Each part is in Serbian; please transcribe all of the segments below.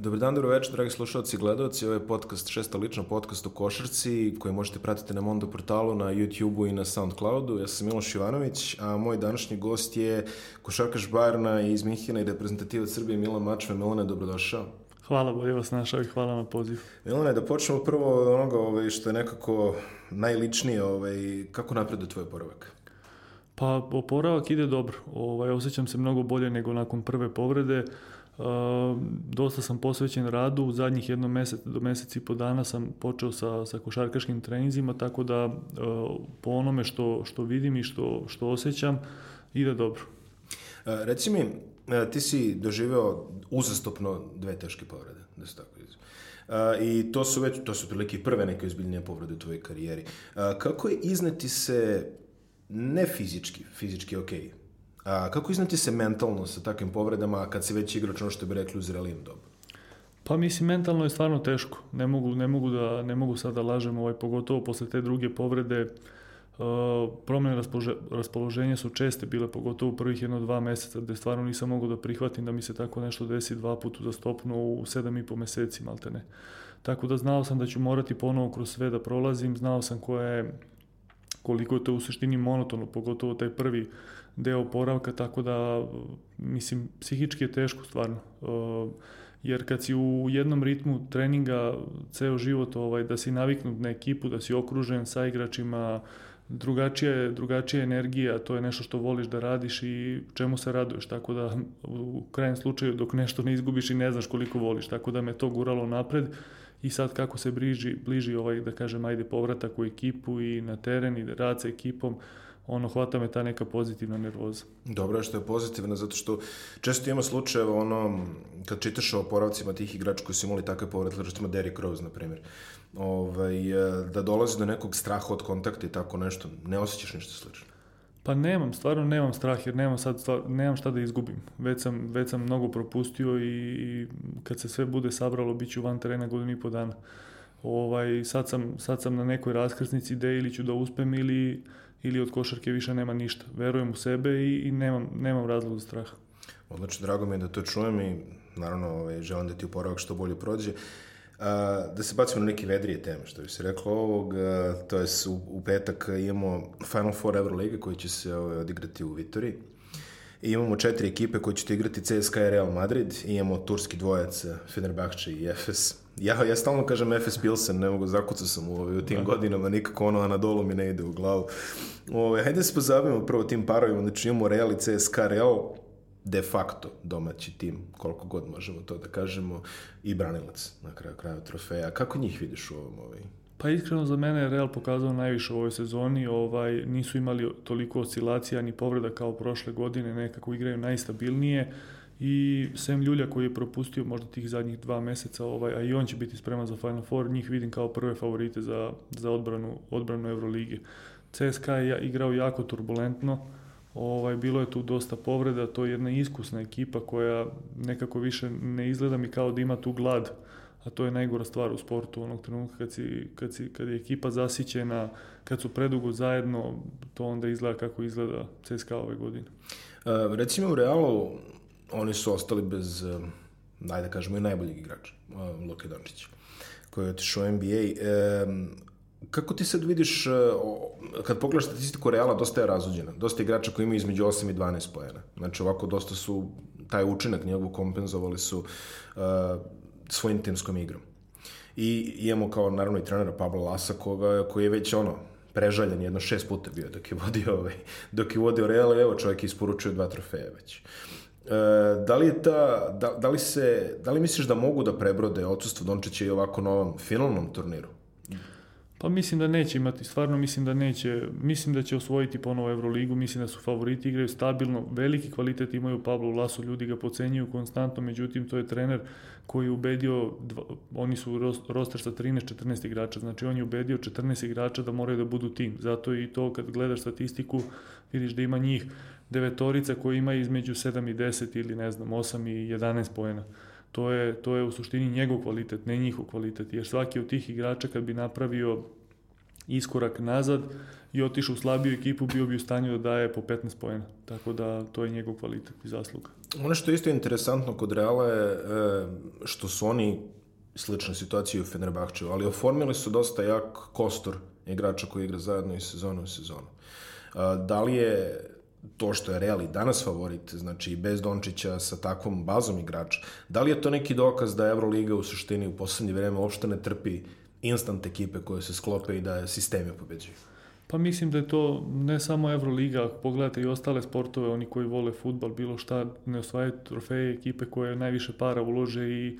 Dobar dan, dobro večer, dragi slušalci i gledalci. Ovo je podcast, šesta lična podcast o košarci koji možete pratiti na Mondo portalu, na YouTube-u i na Soundcloudu. Ja sam Miloš Ivanović, a moj današnji gost je košarkaš Bajerna iz Minhina i reprezentativac Srbije Milan Mačve. Milane, dobrodošao. Hvala, bolje vas našao i hvala na poziv. Milane, da počnemo prvo od onoga ovaj, što je nekako najličnije, ovaj, kako napreduje tvoj poravak? Pa oporavak ide dobro. Ovaj, osjećam se mnogo bolje nego nakon prve povrede. Uh, dosta sam posvećen radu, u zadnjih jedno mesec do mesec i po dana sam počeo sa, sa košarkaškim treninzima, tako da uh, po onome što, što vidim i što, što osjećam, ide dobro. Uh, reci mi, ti si doživeo uzastopno dve teške povrede, da se tako izve. Uh, I to su već, to su prilike prve neke ozbiljnije povrede u tvojoj karijeri. Uh, kako je izneti se, ne fizički, fizički ok, A, kako iznati se mentalno sa takvim povredama kad si već igrač, ono što bi rekli u zrelijem dobu? Pa mislim, mentalno je stvarno teško. Ne mogu, ne mogu, da, ne mogu sad da lažem, ovaj, pogotovo posle te druge povrede. Uh, promene raspoloženja su česte bile, pogotovo u prvih jedno dva meseca, gde stvarno nisam mogao da prihvatim da mi se tako nešto desi dva puta uzastopno u sedam i po meseci, malte ne. Tako da znao sam da ću morati ponovo kroz sve da prolazim, znao sam koja je, koliko je to u suštini monotono, pogotovo taj prvi deo oporavka, tako da, mislim, psihički je teško stvarno. Uh, jer kad si u jednom ritmu treninga ceo život, ovaj, da si naviknut na ekipu, da si okružen sa igračima, drugačija je, drugačija energija, to je nešto što voliš da radiš i čemu se raduješ, tako da u krajem slučaju dok nešto ne izgubiš i ne znaš koliko voliš, tako da me to guralo napred i sad kako se bliži, bliži ovaj, da kažem, ajde povratak u ekipu i na teren i rad sa ekipom, ono, hvata me ta neka pozitivna nervoza. Dobro je što je pozitivna, zato što često ima slučajeva, ono, kad čitaš o oporavcima tih igrača koji su imali takve povrede, recimo Derrick Rose, na primjer, ovaj, e, da dolazi do nekog straha od kontakta i tako nešto, ne osjećaš ništa slično? Pa nemam, stvarno nemam strah jer nemam sad stvar, nemam šta da izgubim. Već sam, već sam mnogo propustio i, i kad se sve bude sabralo bit ću van terena godinu i po dana. Ovaj, sad, sam, sad sam na nekoj raskrsnici gde ili ću da uspem ili ili od košarke više nema ništa. Verujem u sebe i, i nemam, nemam razlog za strah. Odlično, drago mi je da to čujem i naravno ovaj, želim da ti uporavak što bolje prođe. A, da se bacimo na neke vedrije teme, što bi se reklo ovog, a, to je u, u petak imamo Final Four Euroliga koji će se ovaj, odigrati u Vitoriji. I imamo četiri ekipe koje će igrati CSKA i Real Madrid. I imamo turski dvojac Fenerbahče i Efes. Ja, ja stalno kažem Efes Pilsen, ne mogu, zakucao sam u, u tim da. godinama, nikako ono Anadolu mi ne ide u glavu. Ove, hajde da se pozabavimo prvo tim parovima, znači imamo Real i CSKA. Real de facto domaći tim, koliko god možemo to da kažemo, i branilac na kraju kraja trofeja. Kako njih vidiš u ovom ovaj, Pa iskreno za mene je Real pokazao najviše u ovoj sezoni, ovaj, nisu imali toliko oscilacija ni povreda kao prošle godine, nekako igraju najstabilnije i Sem Ljulja koji je propustio možda tih zadnjih dva meseca, ovaj, a i on će biti spreman za Final Four, njih vidim kao prve favorite za, za odbranu, odbranu Evrolige. CSKA je igrao jako turbulentno, ovaj, bilo je tu dosta povreda, to je jedna iskusna ekipa koja nekako više ne izgleda mi kao da ima tu glad a to je najgora stvar u sportu onog trenutka kad, si, kad, si, kad je ekipa zasićena, kad su predugo zajedno, to onda izgleda kako izgleda CSKA ove godine. Uh, recimo u Realu oni su ostali bez, uh, najde da kažemo, i najboljeg igrača, uh, Luke Dončića, koji je otišao u NBA. Um, kako ti sad vidiš, uh, kad pogledaš statistiku Reala, dosta je razuđena. Dosta igrača koji imaju između 8 i 12 pojena. Znači ovako dosta su, taj učinak njegovu kompenzovali su uh, svojim timskom igrom. I imamo kao naravno i trenera Pablo Lasa koga, koji je već ono prežaljen jedno šest puta bio dok je vodio ovaj, dok je vodio Real, evo čovjek isporučuje dva trofeja već. E, da li je ta, da, da, li se, da li misliš da mogu da prebrode odsustvo Dončića i ovako novom finalnom turniru? Pa mislim da neće imati, stvarno mislim da neće, mislim da će osvojiti ponovo Euroligu, mislim da su favoriti, igraju stabilno, veliki kvalitet imaju Pablo Laso, ljudi ga pocenjuju konstantno, međutim to je trener koji je ubedio, dva, oni su roster sa 13-14 igrača, znači on je ubedio 14 igrača da moraju da budu tim, zato i to kad gledaš statistiku vidiš da ima njih devetorica koji ima između 7 i 10 ili ne znam 8 i 11 pojena to je, to je u suštini njegov kvalitet, ne njihov kvalitet, jer svaki od tih igrača kad bi napravio iskorak nazad i otišao u slabiju ekipu, bio bi u stanju da daje po 15 pojena. Tako da to je njegov kvalitet i zasluga. Ono što je isto interesantno kod Reala je e, što su oni slična situacija u Fenerbahčevu, ali oformili su dosta jak kostor igrača koji igra zajedno iz sezonu u sezonu. Da li je to što je Real i danas favorit, znači bez Dončića sa takvom bazom igrača, da li je to neki dokaz da Euroliga u suštini u poslednje vreme uopšte ne trpi instant ekipe koje se sklope i da sistemi pobeđuju? Pa mislim da je to ne samo Euroliga, ako pogledate i ostale sportove, oni koji vole futbal, bilo šta, ne osvajaju trofeje ekipe koje najviše para ulože i,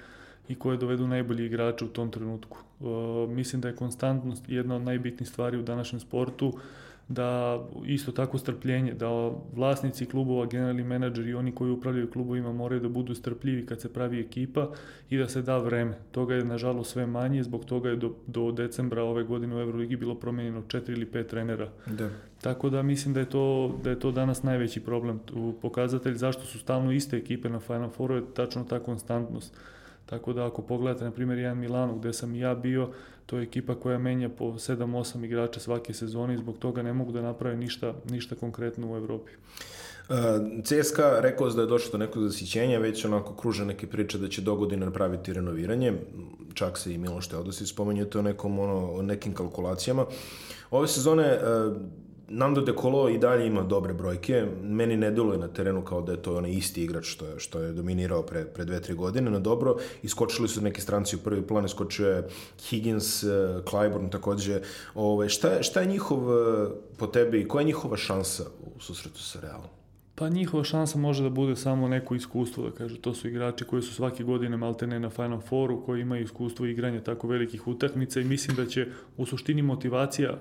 i koje dovedu najbolji igrače u tom trenutku. Uh, mislim da je konstantnost jedna od najbitnijih stvari u današnjem sportu. Uh, da isto tako strpljenje, da vlasnici klubova, generalni menadžeri i oni koji upravljaju klubovima moraju da budu strpljivi kad se pravi ekipa i da se da vreme. Toga je nažalost sve manje, zbog toga je do, do decembra ove godine u Euroligi bilo promenjeno četiri ili pet trenera. Da. Tako da mislim da je to, da je to danas najveći problem. U pokazatelj zašto su stalno iste ekipe na Final Fouru je tačno ta konstantnost. Tako da ako pogledate, na primjer, jedan Milano gde sam i ja bio, to je ekipa koja menja po 7-8 igrača svake sezone i zbog toga ne mogu da naprave ništa, ništa konkretno u Evropi. Uh, CSKA rekao da je došlo do nekog zasićenja, već onako kruže neke priče da će do godine napraviti renoviranje, čak se i Miloš Teodosić spomenje to nekom, ono, nekim kalkulacijama. Ove sezone uh, Nando De Colo i dalje ima dobre brojke. Meni ne deluje na terenu kao da je to onaj isti igrač što je, što je dominirao pre, pre dve, tri godine. Na dobro, iskočili su neki stranci u prvi plan, iskočio je Higgins, eh, Clyburn takođe. Ove, šta, je, šta je njihov, eh, po tebi, koja je njihova šansa u susretu sa Realom? Pa njihova šansa može da bude samo neko iskustvo, da kažu. To su igrači koji su svake godine maltene na Final Fouru, koji imaju iskustvo igranja tako velikih utakmica i mislim da će u suštini motivacija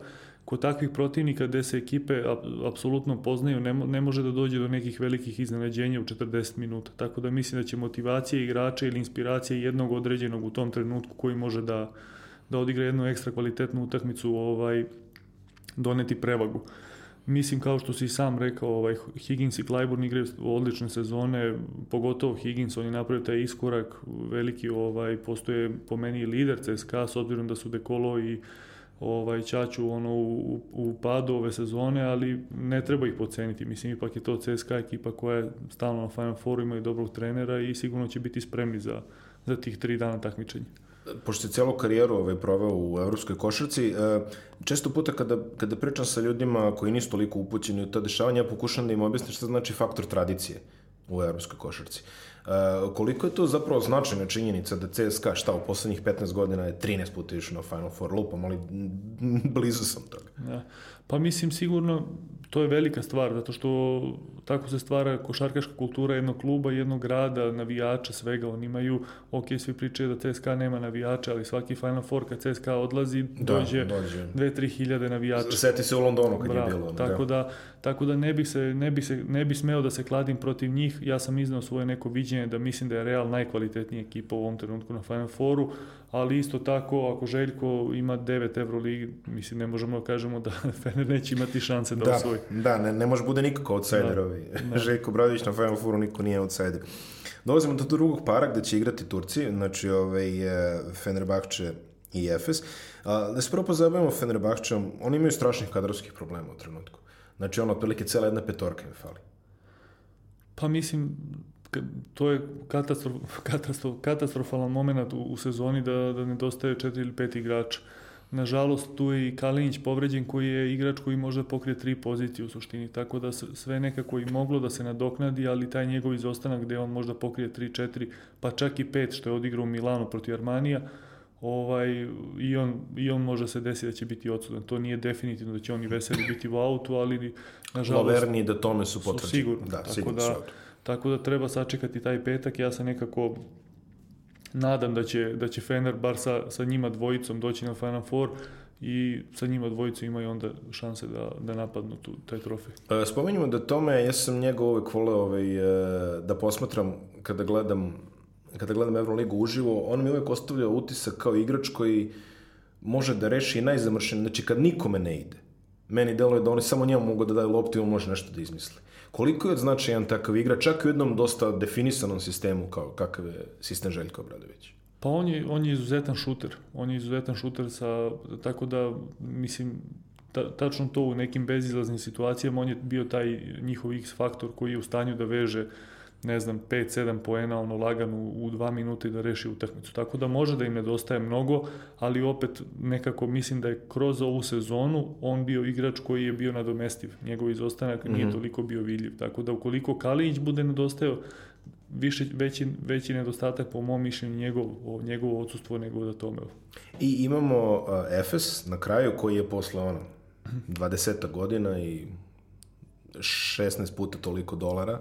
kod takvih protivnika gde se ekipe apsolutno poznaju, ne, može da dođe do nekih velikih iznenađenja u 40 minuta. Tako da mislim da će motivacija igrača ili inspiracija jednog određenog u tom trenutku koji može da, da odigra jednu ekstra kvalitetnu utakmicu ovaj, doneti prevagu. Mislim, kao što si sam rekao, ovaj, Higgins i Clyburn igraju odlične sezone, pogotovo Higgins, on je napravio taj iskorak veliki, ovaj, postoje po meni lider CSKA, s obzirom da su Dekolo i ovaj, Čaču ono, u, u padu ove sezone, ali ne treba ih poceniti. Mislim, ipak je to CSKA ekipa koja je stalno na Final Fouru, imaju dobrog trenera i sigurno će biti spremni za, za tih tri dana takmičenja pošto je celu karijeru ovaj, proveo u evropskoj košarci, e, često puta kada, kada pričam sa ljudima koji nisu toliko upućeni u ta dešavanja, ja pokušam da im objasnim šta znači faktor tradicije u evropskoj košarci. Uh, koliko je to zapravo značajna činjenica da CSKA šta u poslednjih 15 godina je 13 puta išao na Final Four lupom, ali blizu sam toga. Da. Pa mislim sigurno to je velika stvar, zato što tako se stvara košarkaška kultura jednog kluba, jednog grada, navijača, svega. Oni imaju, ok, svi pričaju da CSKA nema navijača, ali svaki Final Four kad CSKA odlazi, da, dođe, dođe. 2-3 hiljade navijača. Seti se u Londonu kad Bravo, je bilo. Tako da, da, tako da ne, bi se, ne, bi se, ne bi smeo da se kladim protiv njih. Ja sam iznao svoje neko viđenje da mislim da je Real najkvalitetnija ekipa u ovom trenutku na Final Fouru, ali isto tako ako Željko ima 9 Euroligi, mislim ne možemo da kažemo da Fener neće imati šanse da, da osvoji. Da, ne, ne može bude nikako outsider da. Da. Željko Bradović na Final Fouru niko nije outsider. Dolazimo do drugog para gde će igrati Turci, znači ovaj, Fenerbahče i Efes. A, da se prvo pozabavimo Fenerbahčom, oni imaju strašnih kadrovskih problema u trenutku. Znači, ono, otprilike cela jedna petorka im fali. Pa mislim, to je katastrof, katastrof, katastrofalan moment u, u sezoni da, da nedostaje četiri ili pet igrača. Nažalost, tu je i Kalinić povređen koji je igrač koji može pokrije tri pozicije u suštini, tako da sve nekako i moglo da se nadoknadi, ali taj njegov izostanak gde on možda pokrije 3-4, pa čak i 5 što je odigrao u Milanu protiv Armanija, ovaj, i, on, i on može se desiti da će biti odsudan. To nije definitivno da će oni veseli biti u autu, ali nažalost... Laverni da tome su potvrđeni. Sigurno, da, tako sigurno da, Tako da treba sačekati taj petak. Ja sam nekako nadam da će, da će Fener bar sa, sa njima dvojicom doći na Final Four i sa njima dvojicom imaju onda šanse da, da napadnu tu, taj trofej. E, spomenimo da tome, ja sam njega uvek voleo ovaj, e, da posmatram kada gledam kada gledam Euroligu uživo, on mi uvek ostavlja utisak kao igrač koji može da reši i najzamršen, znači kad nikome ne ide. Meni deluje da oni samo njemu mogu da daju loptu i on može nešto da izmisli. Koliko je značajan takav igra, čak u jednom dosta definisanom sistemu kao kakav je sistem Željka Obradović? Pa on je, on je izuzetan šuter. On je izuzetan šuter sa, tako da, mislim, ta, tačno to u nekim bezizlaznim situacijama, on je bio taj njihov X faktor koji je u stanju da veže ne znam, 5-7 poena ono lagano u 2 minute da reši utakmicu. Tako da može da im nedostaje mnogo, ali opet nekako mislim da je kroz ovu sezonu on bio igrač koji je bio nadomestiv. Njegov izostanak mm -hmm. nije mhm. toliko bio vidljiv. Tako da ukoliko Kalinić bude nedostajao, više, veći, veći nedostatak po mom mišljenju njegov, njegovo odsustvo nego da tome. I imamo uh, Efes na kraju koji je posle ono 20 godina i 16 puta toliko dolara,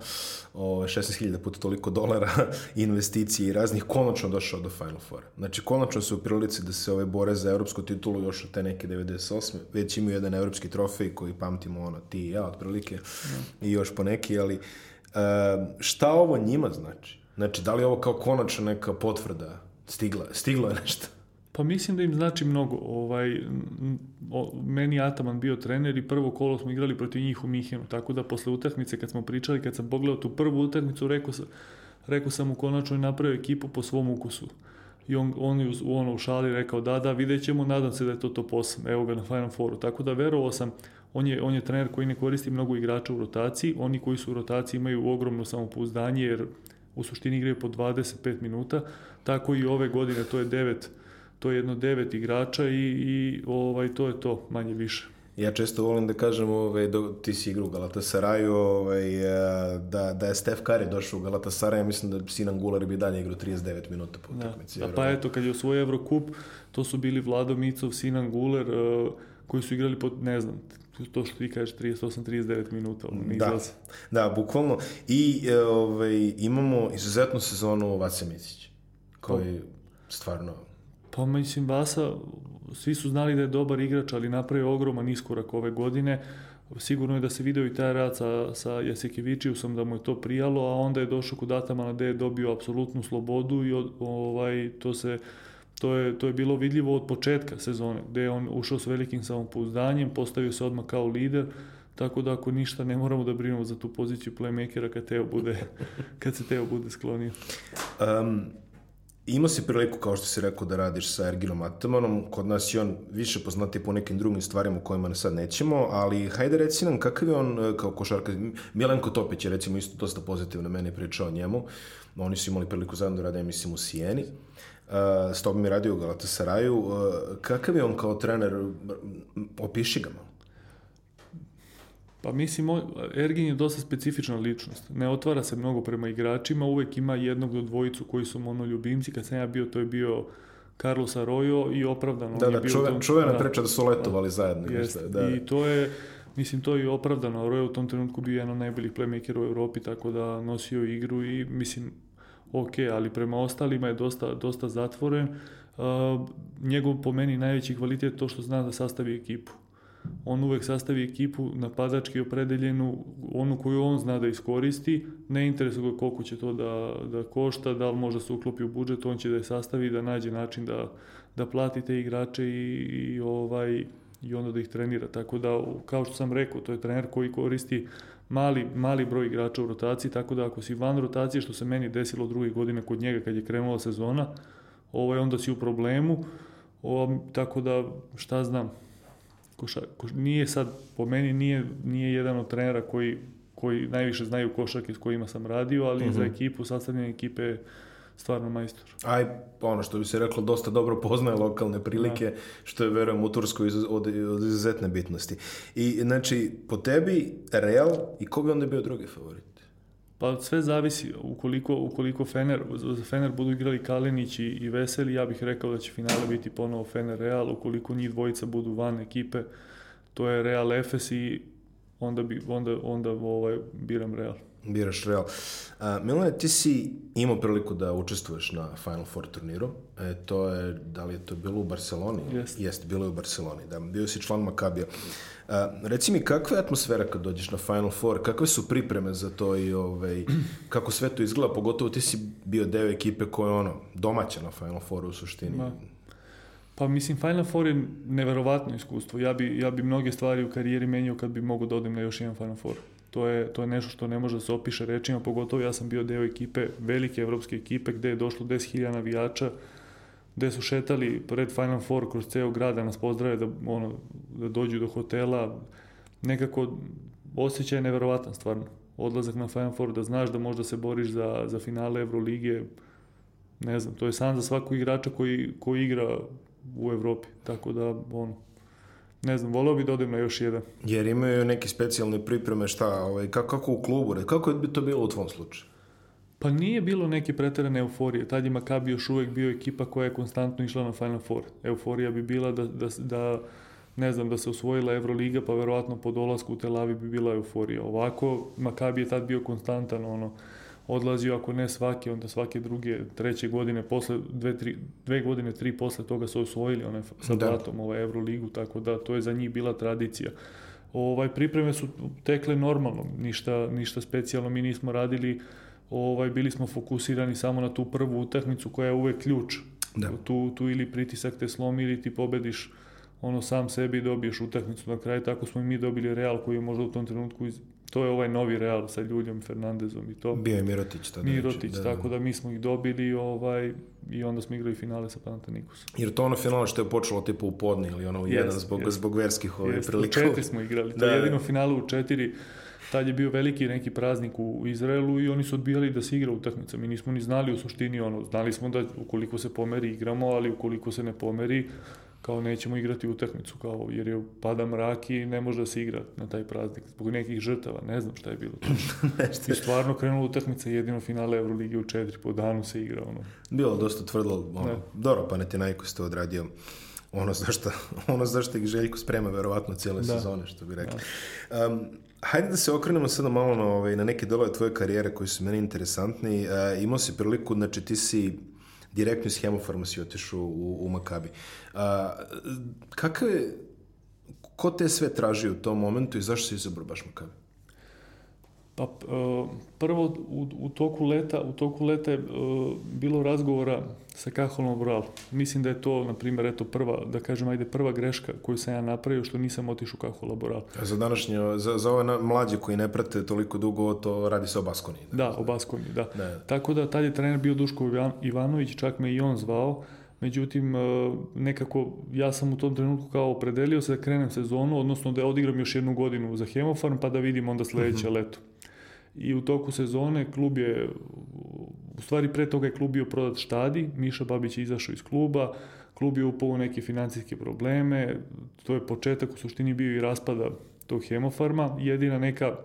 16.000 puta toliko dolara investicije i raznih, konačno došao do Final Four. Znači, konačno su u prilici da se ove bore za evropsku titulu još od te neke 98. Već imaju jedan evropski trofej koji pamtimo ono, ti i ja, otprilike, no. i još po neki, ali uh, šta ovo njima znači? Znači, da li je ovo kao konačno neka potvrda stigla, stiglo je nešto? Pa mislim da im znači mnogo. Ovaj, o, meni je Ataman bio trener i prvo kolo smo igrali protiv njih u Mihenu, tako da posle utakmice kad smo pričali, kad sam pogledao tu prvu utakmicu, rekao sam, rekao sam u konačno napravio ekipu po svom ukusu. I on, on je u, ono u šali rekao da, da, vidjet ćemo, nadam se da je to to posam. Evo ga na Final Fouru. Tako da verovao sam, on je, on je trener koji ne koristi mnogo igrača u rotaciji, oni koji su u rotaciji imaju ogromno samopouzdanje jer u suštini igraju po 25 minuta, tako i ove godine to je 9 to je jedno devet igrača i, i ovaj, to je to, manje više. Ja često volim da kažem, ovaj, do, ti si igra u Galatasaraju, ovaj, e, da, da je Steph Curry došao u Galatasaray, ja mislim da Sinan Gular bi dalje igrao 39 minuta po da. utakmici. Da, pa eto, kad je osvojio Evrokup, to su bili Vlado Micov, Sinan Guler, uh, koji su igrali pod, ne znam, to što ti kažeš 38-39 minuta. Ono, da, da, bukvalno. I e, ovaj, imamo izuzetnu sezonu Vace Micić, koji stvarno Pa mislim, Vasa, svi su znali da je dobar igrač, ali napravio ogroman iskorak ove godine. Sigurno je da se video i taj rad sa, sa Jasikevičiusom, da mu je to prijalo, a onda je došao kod Atamana gde je dobio apsolutnu slobodu i ovaj, to se To je, to je bilo vidljivo od početka sezone, gde je on ušao s velikim samopouzdanjem, postavio se odmah kao lider, tako da ako ništa ne moramo da brinemo za tu poziciju playmakera kad, Teo bude, kad se Teo bude sklonio. Um, Imao si priliku, kao što si rekao, da radiš sa Erginom Atamanom. Kod nas je on više poznati po nekim drugim stvarima o kojima sad nećemo, ali hajde reci nam kakav je on e, kao košarka. Milenko Topić je recimo isto dosta pozitivno meni pričao o njemu. Oni su imali priliku zajedno da rade, mislim, u Sijeni. Uh, s tobom je radio u Galatasaraju. Uh, kakav je on kao trener? Opiši ga malo. Pa mislim, Ergin je dosta specifična ličnost. Ne otvara se mnogo prema igračima, uvek ima jednog do dvojicu koji su monoljubimci. Kad sam ja bio, to je bio Carlos Arroyo i opravdano. Da, da, bio čuven, tom, čuvena da, priča da su letovali da, zajedno. Jest, da. I to je, mislim, to je i opravdano. Arroyo u tom trenutku bio jedan od najboljih playmakera u Evropi, tako da nosio igru i, mislim, ok, ali prema ostalima je dosta, dosta zatvoren. Uh, njegov, po meni, najveći kvalitet je to što zna da sastavi ekipu on uvek sastavi ekipu napadački opredeljenu, onu koju on zna da iskoristi, ne interesuje ga koliko će to da, da košta, da li može se uklopi u budžet, on će da je sastavi, da nađe način da, da plati te igrače i, i, ovaj, i onda da ih trenira. Tako da, kao što sam rekao, to je trener koji koristi mali, mali broj igrača u rotaciji, tako da ako si van rotacije, što se meni desilo druge godine kod njega kad je krenula sezona, ovaj, onda si u problemu, o, tako da, šta znam, koša, koš, nije sad, po meni nije, nije jedan od trenera koji, koji najviše znaju košarke s kojima sam radio, ali mm -hmm. za ekipu, sastavljanje ekipe je stvarno majstor. Aj, ono što bi se reklo, dosta dobro poznaje lokalne prilike, da. što je, verujem, u Turskoj iz, od, od izuzetne bitnosti. I, znači, po tebi, Real i ko bi onda bio drugi favorit? Pa sve zavisi, ukoliko, ukoliko Fener, za Fener budu igrali Kalinić i, i Veseli, ja bih rekao da će finale biti ponovo Fener Real, ukoliko njih dvojica budu van ekipe, to je Real Efes i onda, bi, onda, onda ovaj, biram Real. Biraš Real. Uh, Milane, ti si imao priliku da učestvuješ na Final Four turniru. E, to je, da li je to bilo u Barceloni? Jeste. Jeste, bilo je u Barceloni. Da, bio si član Makabija. Uh, reci mi, kakva je atmosfera kad dođeš na Final Four? Kakve su pripreme za to i ovaj, kako sve to izgleda? Pogotovo ti si bio deo ekipe koja je ono, domaća na Final Fouru u suštini. Ma. Pa mislim, Final Four je neverovatno iskustvo. Ja bi, ja bi mnoge stvari u karijeri menio kad bi mogo da odem na još jedan Final Four. To je, to je nešto što ne može da se opiše rečima, pogotovo ja sam bio deo ekipe, velike evropske ekipe, gde je došlo 10.000 navijača, gde su šetali pred Final Four kroz ceo grad da nas pozdrave, da, ono, da dođu do hotela, nekako osjećaj je neverovatan stvarno. Odlazak na Final Four, da znaš da možda se boriš za, za finale Evrolige, ne znam, to je san za svakog igrača koji, koji igra u Evropi, tako da, ono, ne znam, voleo bi da odem na još jedan. Jer imaju neke specijalne pripreme, šta, ovaj, kako, kako u klubu, kako je to bilo u tvom slučaju? Pa nije bilo neke preterane euforije. Tad je Makabi još uvek bio ekipa koja je konstantno išla na Final Four. Euforija bi bila da, da, da ne znam, da se osvojila Euroliga, pa verovatno po dolasku u Tel Aviv bi bila euforija. Ovako, Makabi je tad bio konstantan, ono, odlazio, ako ne svake, onda svake druge, treće godine, posle, dve, tri, dve godine, tri posle toga su osvojili onaj sa da. Blatom, ovaj Euroligu, tako da to je za njih bila tradicija. Ovaj, pripreme su tekle normalno, ništa, ništa specijalno mi nismo radili, ovaj, bili smo fokusirani samo na tu prvu utakmicu koja je uvek ključ. Da. Tu, tu ili pritisak te slomi ili ti pobediš ono sam sebi dobiješ utakmicu na kraju, tako smo i mi dobili Real koji je možda u tom trenutku iz, to je ovaj novi Real sa Ljuljom Fernandezom i to. Bio je Mirotić tada. Mirotić, da, tako da mi smo ih dobili ovaj, i onda smo igrali finale sa Panathinaikosom. Jer to ono finale što je počelo tipa u podne ili ono u jedan zbog, yes. zbog verskih ovaj, prilika. U četiri smo igrali, to da, je jedino finale u četiri. Tad je bio veliki neki praznik u Izraelu i oni su odbijali da se igra utakmica. Mi nismo ni znali u suštini ono, znali smo da ukoliko se pomeri igramo, ali ukoliko se ne pomeri, kao nećemo igrati utakmicu, kao, jer je pada mrak i ne može da se igra na taj praznik zbog nekih žrtava, ne znam šta je bilo. I stvarno krenula utakmica, jedino finale Evrolige u četiri po danu se igra. Ono. Bilo dosta tvrdlo, ono, dobro, pa ne ti najko ste odradio ono zašto, ono zašto ih Željko sprema verovatno cijele da. sezone, što bi rekli. Da. Um, hajde da se okrenemo sada malo na, ovaj, na neke delove tvoje karijere koji su meni interesantni. Uh, imao si priliku, znači ti si direktno iz Hemofarma si otišao u, u Makabi. A, kakav je, ko te sve traži u tom momentu i zašto si izabrao baš Makabi? Pa uh, prvo u, u toku leta, u toku leta je uh, bilo razgovora sa Kaholom Boral. Mislim da je to, na primjer, eto prva, da kažem, ajde, prva greška koju sam ja napravio, što nisam otišao u Kahol Boral. A za današnje, za, za ove mlađe koji ne prate toliko dugo, to radi se o Baskoni. Da, da o Baskoni, da. da. Tako da, tad je trener bio Duško Ivanović, čak me i on zvao, Međutim, nekako ja sam u tom trenutku kao opredelio se da krenem sezonu, odnosno da odigram još jednu godinu za Hemofarm, pa da vidim onda sledeće uh. -huh. leto i u toku sezone klub je, u stvari pre toga je klub bio prodat štadi, Miša Babić je izašao iz kluba, klub je upao u neke financijske probleme, to je početak u suštini bio i raspada tog hemofarma, jedina neka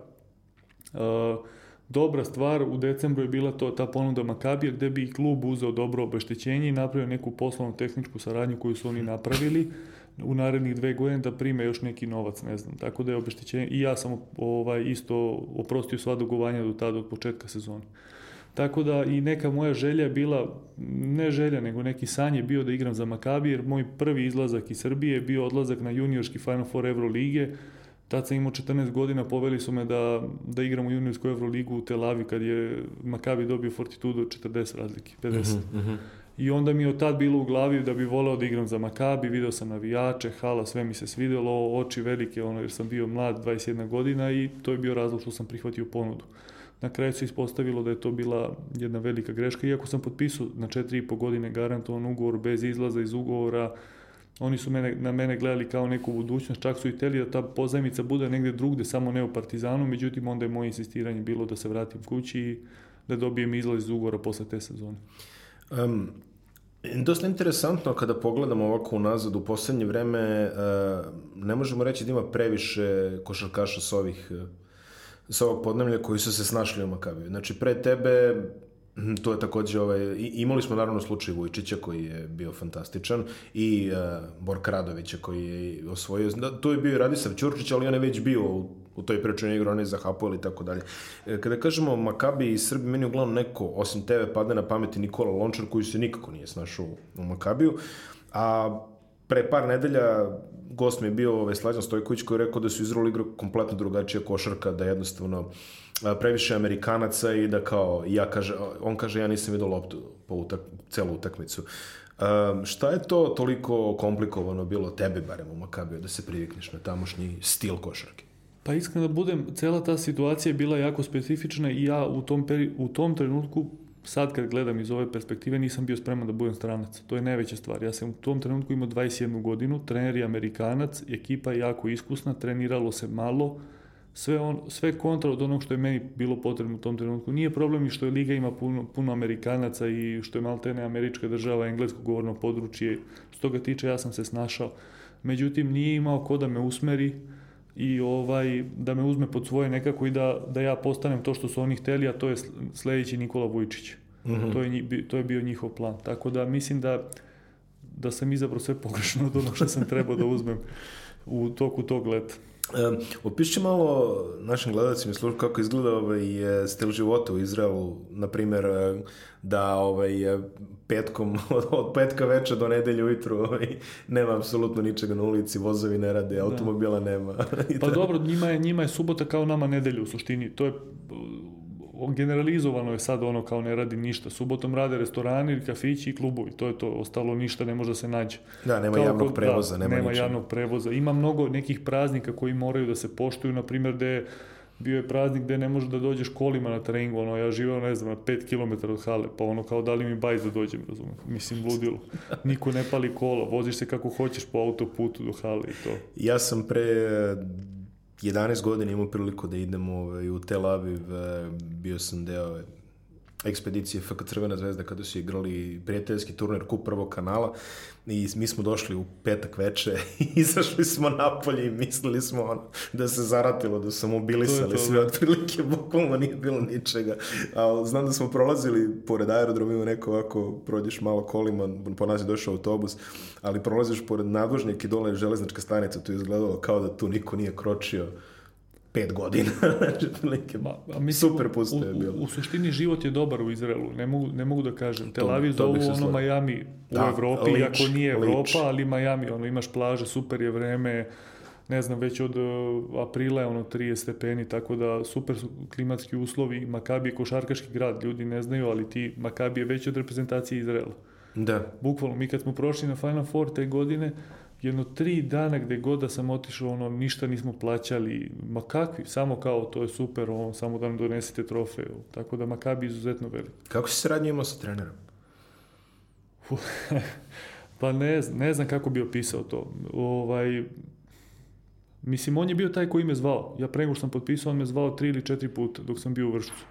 uh, dobra stvar u decembru je bila to ta ponuda Makabija gde bi klub uzeo dobro obeštećenje i napravio neku poslovnu tehničku saradnju koju su oni napravili u narednih dve godine da prime još neki novac, ne znam. Tako da je obeštećenje i ja sam ovaj isto oprostio sva dugovanja do tada od početka sezone. Tako da i neka moja želja bila, ne želja, nego neki san je bio da igram za Makabi, jer moj prvi izlazak iz Srbije je bio odlazak na juniorski Final Four Euro lige. Tad sam imao 14 godina, poveli su me da, da igram u juniorsku Euroligu u Tel Aviv kad je Makabi dobio Fortitudo 40 razlike, 50. Uh -huh, uh -huh. I onda mi je od tad bilo u glavi da bi voleo da igram za Makabi, video sam navijače, hala, sve mi se svidelo, oči velike, ono, jer sam bio mlad, 21 godina i to je bio razlog što sam prihvatio ponudu. Na kraju se ispostavilo da je to bila jedna velika greška, iako sam potpisao na 4,5 godine garantovan ugovor bez izlaza iz ugovora, oni su mene, na mene gledali kao neku budućnost, čak su i teli da ta pozajmica bude negde drugde, samo ne u Partizanu, međutim onda je moje insistiranje bilo da se vratim kući i da dobijem izlaz iz ugovora posle te sezone. Um, dosta interesantno kada pogledamo ovako unazad u poslednje vreme, uh, ne možemo reći da ima previše košarkaša s ovih sa ovog podnemlja koji su se snašli u Makabiju. Znači, pre tebe Mhm, to je takođe, ovaj, imali smo naravno slučaj Vujčića koji je bio fantastičan i uh, Borka Radovića koji je osvojio, da, tu je bio i Radisav Ćurčić, ali on je već bio u, u toj prečenju igra, on je za Hapoel i tako dalje. E, kada kažemo Makabi i Srbi, meni uglavnom neko, osim tebe, padne na pameti Nikola Lončar koji se nikako nije snašao u Makabiju, a pre par nedelja gost mi je bio ovaj Slađan Stojković koji je rekao da su Izrael igra kompletno drugačija košarka, da jednostavno previše Amerikanaca i da kao, ja kaže, on kaže ja nisam vidio loptu po utak, celu utakmicu. Um, šta je to toliko komplikovano bilo tebi barem u Makabiju da se privikneš na tamošnji stil košarke? Pa iskreno da budem, cela ta situacija je bila jako specifična i ja u tom, peri, u tom trenutku sad kad gledam iz ove perspektive nisam bio spreman da budem stranac. To je najveća stvar. Ja sam u tom trenutku imao 21 godinu, trener je Amerikanac, ekipa je jako iskusna, treniralo se malo, sve, on, sve kontra od onog što je meni bilo potrebno u tom trenutku. Nije problem i što je Liga ima puno, puno Amerikanaca i što je maltene američka država, englesko govorno područje. S toga tiče ja sam se snašao. Međutim, nije imao ko da me usmeri i ovaj da me uzme pod svoje nekako i da, da ja postanem to što su oni hteli, a to je sledeći Nikola Vujčić. Mm -hmm. to, je, to je bio njihov plan. Tako da mislim da da sam izabrao sve pogrešno od onog što sam trebao da uzmem u toku tog leta. Um, opiši malo našim gledalcima službu kako izgleda ovaj, stil života u Izraelu, na primjer da ovaj, petkom, od, petka večer do nedelje ujutru ovaj, nema apsolutno ničega na ulici, vozovi ne rade, da. automobila da. nema. pa dobro, njima je, njima je subota kao nama nedelja u suštini, to je generalizovano je sad ono kao ne radi ništa. Subotom rade restorani, kafići i klubovi. To je to. Ostalo ništa ne može da se nađe. Da, nema kao javnog prevoza. Da, nema, nema javnog prevoza. Ima mnogo nekih praznika koji moraju da se poštuju. Na primjer, gde bio je praznik gde ne možeš da dođeš kolima na treningu, ono, ja živeo, ne znam, na 5 km od hale, pa ono, kao da li mi bajs da dođem, razumem, mislim, ludilo. Niko ne pali kola, voziš se kako hoćeš po autoputu do hale i to. Ja sam pre 11 godina imao priliku da idem ovaj, u Tel Aviv, eh, bio sam deo ekspedicije FK Crvena zvezda kada su igrali prijateljski turnir kup prvog kanala i mi smo došli u petak veče i izašli smo napolje i mislili smo ono, da se zaratilo, da su mobilisali sve da. otprilike, bukvalno nije bilo ničega. Ali znam da smo prolazili pored aerodroma, ima neko ovako, prođeš malo kolima, po nas je došao autobus, ali prolaziš pored nadvožnjaka i dole železnička stanica, to je izgledalo kao da tu niko nije kročio pet godina. znači, prilike, Ma, a mislim, super pusto je bilo. U, u, suštini život je dobar u Izraelu, ne mogu, ne mogu da kažem. Tel Aviv zovu ono Miami u da, Evropi, lič, iako nije Evropa, lič. ali Miami, ono, imaš plaže, super je vreme, ne znam, već od uh, aprila je ono 30 stepeni, tako da super su klimatski uslovi. Makabi je košarkaški grad, ljudi ne znaju, ali ti Makabi je već od reprezentacije Izraela. Da. Bukvalno, mi kad smo prošli na Final Four te godine, jedno tri dana gde god da sam otišao, ono, ništa nismo plaćali, ma kakvi, samo kao, to je super, ono, samo da nam donesete trofej, tako da Makabi izuzetno velik. Kako si saradnje imao sa trenerom? pa ne, ne znam kako bi opisao to. Ovaj, mislim, on je bio taj koji me zvao. Ja pre nego što sam potpisao, on me zvao tri ili četiri puta dok sam bio u Vršcu.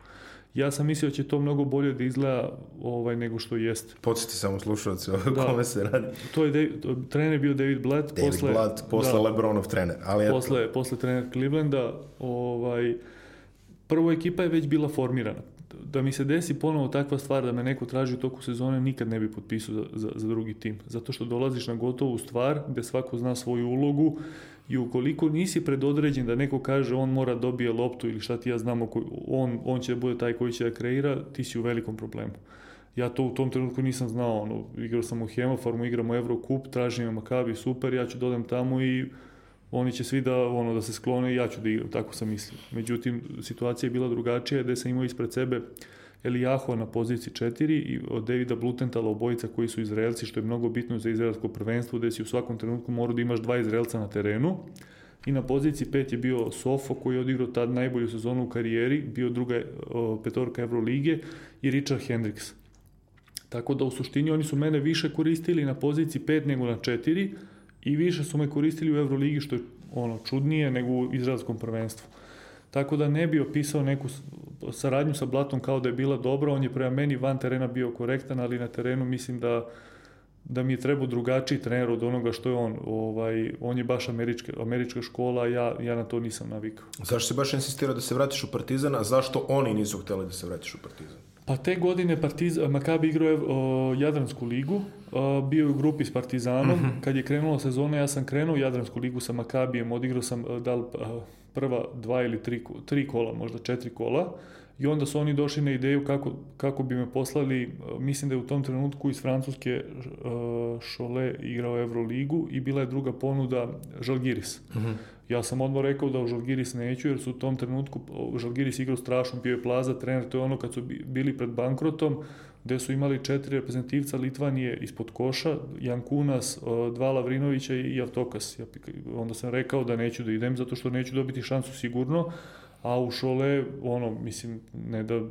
Ja sam mislio da će to mnogo bolje da izgleda ovaj, nego što jeste. Podsjeti samo slušalci o da. kome se radi. To je David, trener bio David Blatt. David posle, Blatt, posle da, Lebronov trener. Ali posle, eto. posle trener Clevelanda. Ovaj, prvo ekipa je već bila formirana. Da mi se desi ponovo takva stvar da me neko traži u toku sezone, nikad ne bi potpisao za, za, za drugi tim. Zato što dolaziš na gotovu stvar gde svako zna svoju ulogu i ukoliko nisi predodređen da neko kaže on mora dobije loptu ili šta ti ja znamo, on, on će da bude taj koji će da kreira, ti si u velikom problemu. Ja to u tom trenutku nisam znao, ono, igrao sam u Hemofarmu, igramo Eurocup, tražim Makabi, super, ja ću dodam da tamo i oni će svi da, ono, da se sklone i ja ću da igram, tako sam mislio. Međutim, situacija je bila drugačija, gde sam imao ispred sebe Elijaho na poziciji 4 i od Davida Blutentala obojica koji su Izraelci, što je mnogo bitno za izraelsko prvenstvo, gde si u svakom trenutku morao da imaš dva Izraelca na terenu. I na poziciji 5 je bio Sofo koji je odigrao tad najbolju sezonu u karijeri, bio druga petorka Evrolige i Richard Hendricks. Tako da u suštini oni su mene više koristili na poziciji 5 nego na 4 i više su me koristili u Evroligi što je ono čudnije nego u izraelskom prvenstvu. Tako da ne bi opisao neku saradnju sa Blatom kao da je bila dobra, on je prema meni van terena bio korektan, ali na terenu mislim da da mi je trebao drugačiji trener od onoga što je on. Ovaj, on je baš američka, američka škola, ja, ja na to nisam navikao. Zašto se baš insistirao da se vratiš u Partizan, a zašto oni nisu hteli da se vratiš u Partizan? Pa te godine Partizan, Makabi igrao je o, Jadransku ligu, o, bio je u grupi s Partizanom. Mm -hmm. Kad je krenula sezona, ja sam krenuo u Jadransku ligu sa Makabijem, odigrao sam da li, prva dva ili tri, tri kola, možda četiri kola. I onda su oni došli na ideju kako, kako bi me poslali, mislim da je u tom trenutku iz Francuske Šole igrao Euroligu i bila je druga ponuda Žalgiris. Mm -hmm. Ja sam odmah rekao da u Žalgiris neću jer su u tom trenutku Žalgiris igrao strašno, bio je plaza trener, to je ono kad su bili pred bankrotom, gde su imali četiri reprezentativca Litvanije ispod koša, Jan Kunas, dva Lavrinovića i Avtokas. Ja, onda sam rekao da neću da idem zato što neću dobiti šansu sigurno, a u Šole, ono, mislim, ne da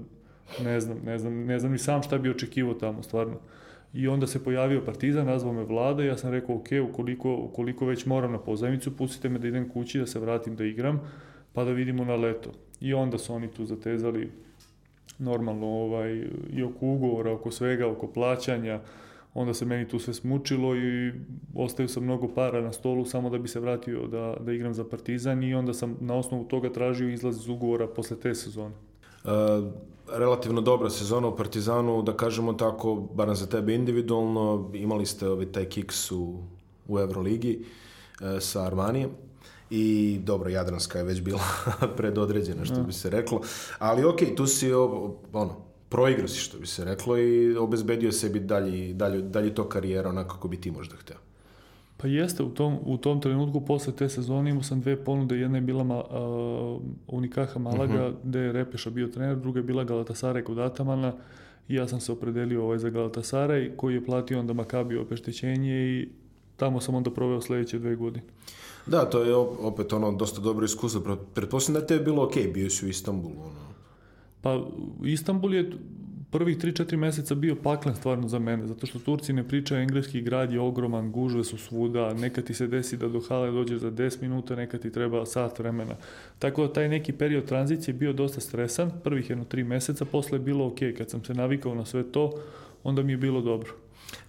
ne znam, ne znam, ne znam ni sam šta bi očekivao tamo, stvarno. I onda se pojavio Partizan, nazvao me vlada i ja sam rekao, ok, ukoliko, ukoliko već moram na pozajmicu, pustite me da idem kući, da se vratim da igram, pa da vidimo na leto. I onda su oni tu zatezali normalno ovaj, i oko ugovora, oko svega, oko plaćanja, onda se meni tu sve smučilo i ostaju sam mnogo para na stolu samo da bi se vratio da, da igram za Partizan i onda sam na osnovu toga tražio izlaz iz ugovora posle te sezone. Relativno dobra sezona u Partizanu, da kažemo tako, barem za tebe individualno, imali ste ovaj, taj kiks u, u Euroligi uh, sa Armanijem i dobro, Jadranska je već bila predodređena, što bi se reklo, ali ok, tu si ono, proigrao si, što bi se reklo, i obezbedio sebi dalji, dalji, dalji to karijera onako kako bi ti možda hteo. Pa jeste, u tom, u tom trenutku posle te sezone imao sam dve ponude, jedna je bila ma, uh, Unikaha Malaga, uh mhm. -huh. gde je Repeša bio trener, druga je bila Galatasaraj kod Atamana i ja sam se opredelio ovaj za Galatasaraj, koji je platio onda Makabi opeštećenje i tamo sam onda proveo sledeće dve godine. Da, to je opet ono dosta dobro iskustvo. Pretpostavljam da te je bilo ok, bio si u Istanbulu. Ono. Pa Istanbul je prvih 3-4 meseca bio paklen stvarno za mene, zato što Turci ne pričaju engleski, grad je ogroman, gužve su svuda, neka ti se desi da do hale dođe za 10 minuta, neka ti treba sat vremena. Tako da taj neki period tranzicije bio dosta stresan, prvih jedno 3 meseca, posle je bilo ok, kad sam se navikao na sve to, onda mi je bilo dobro.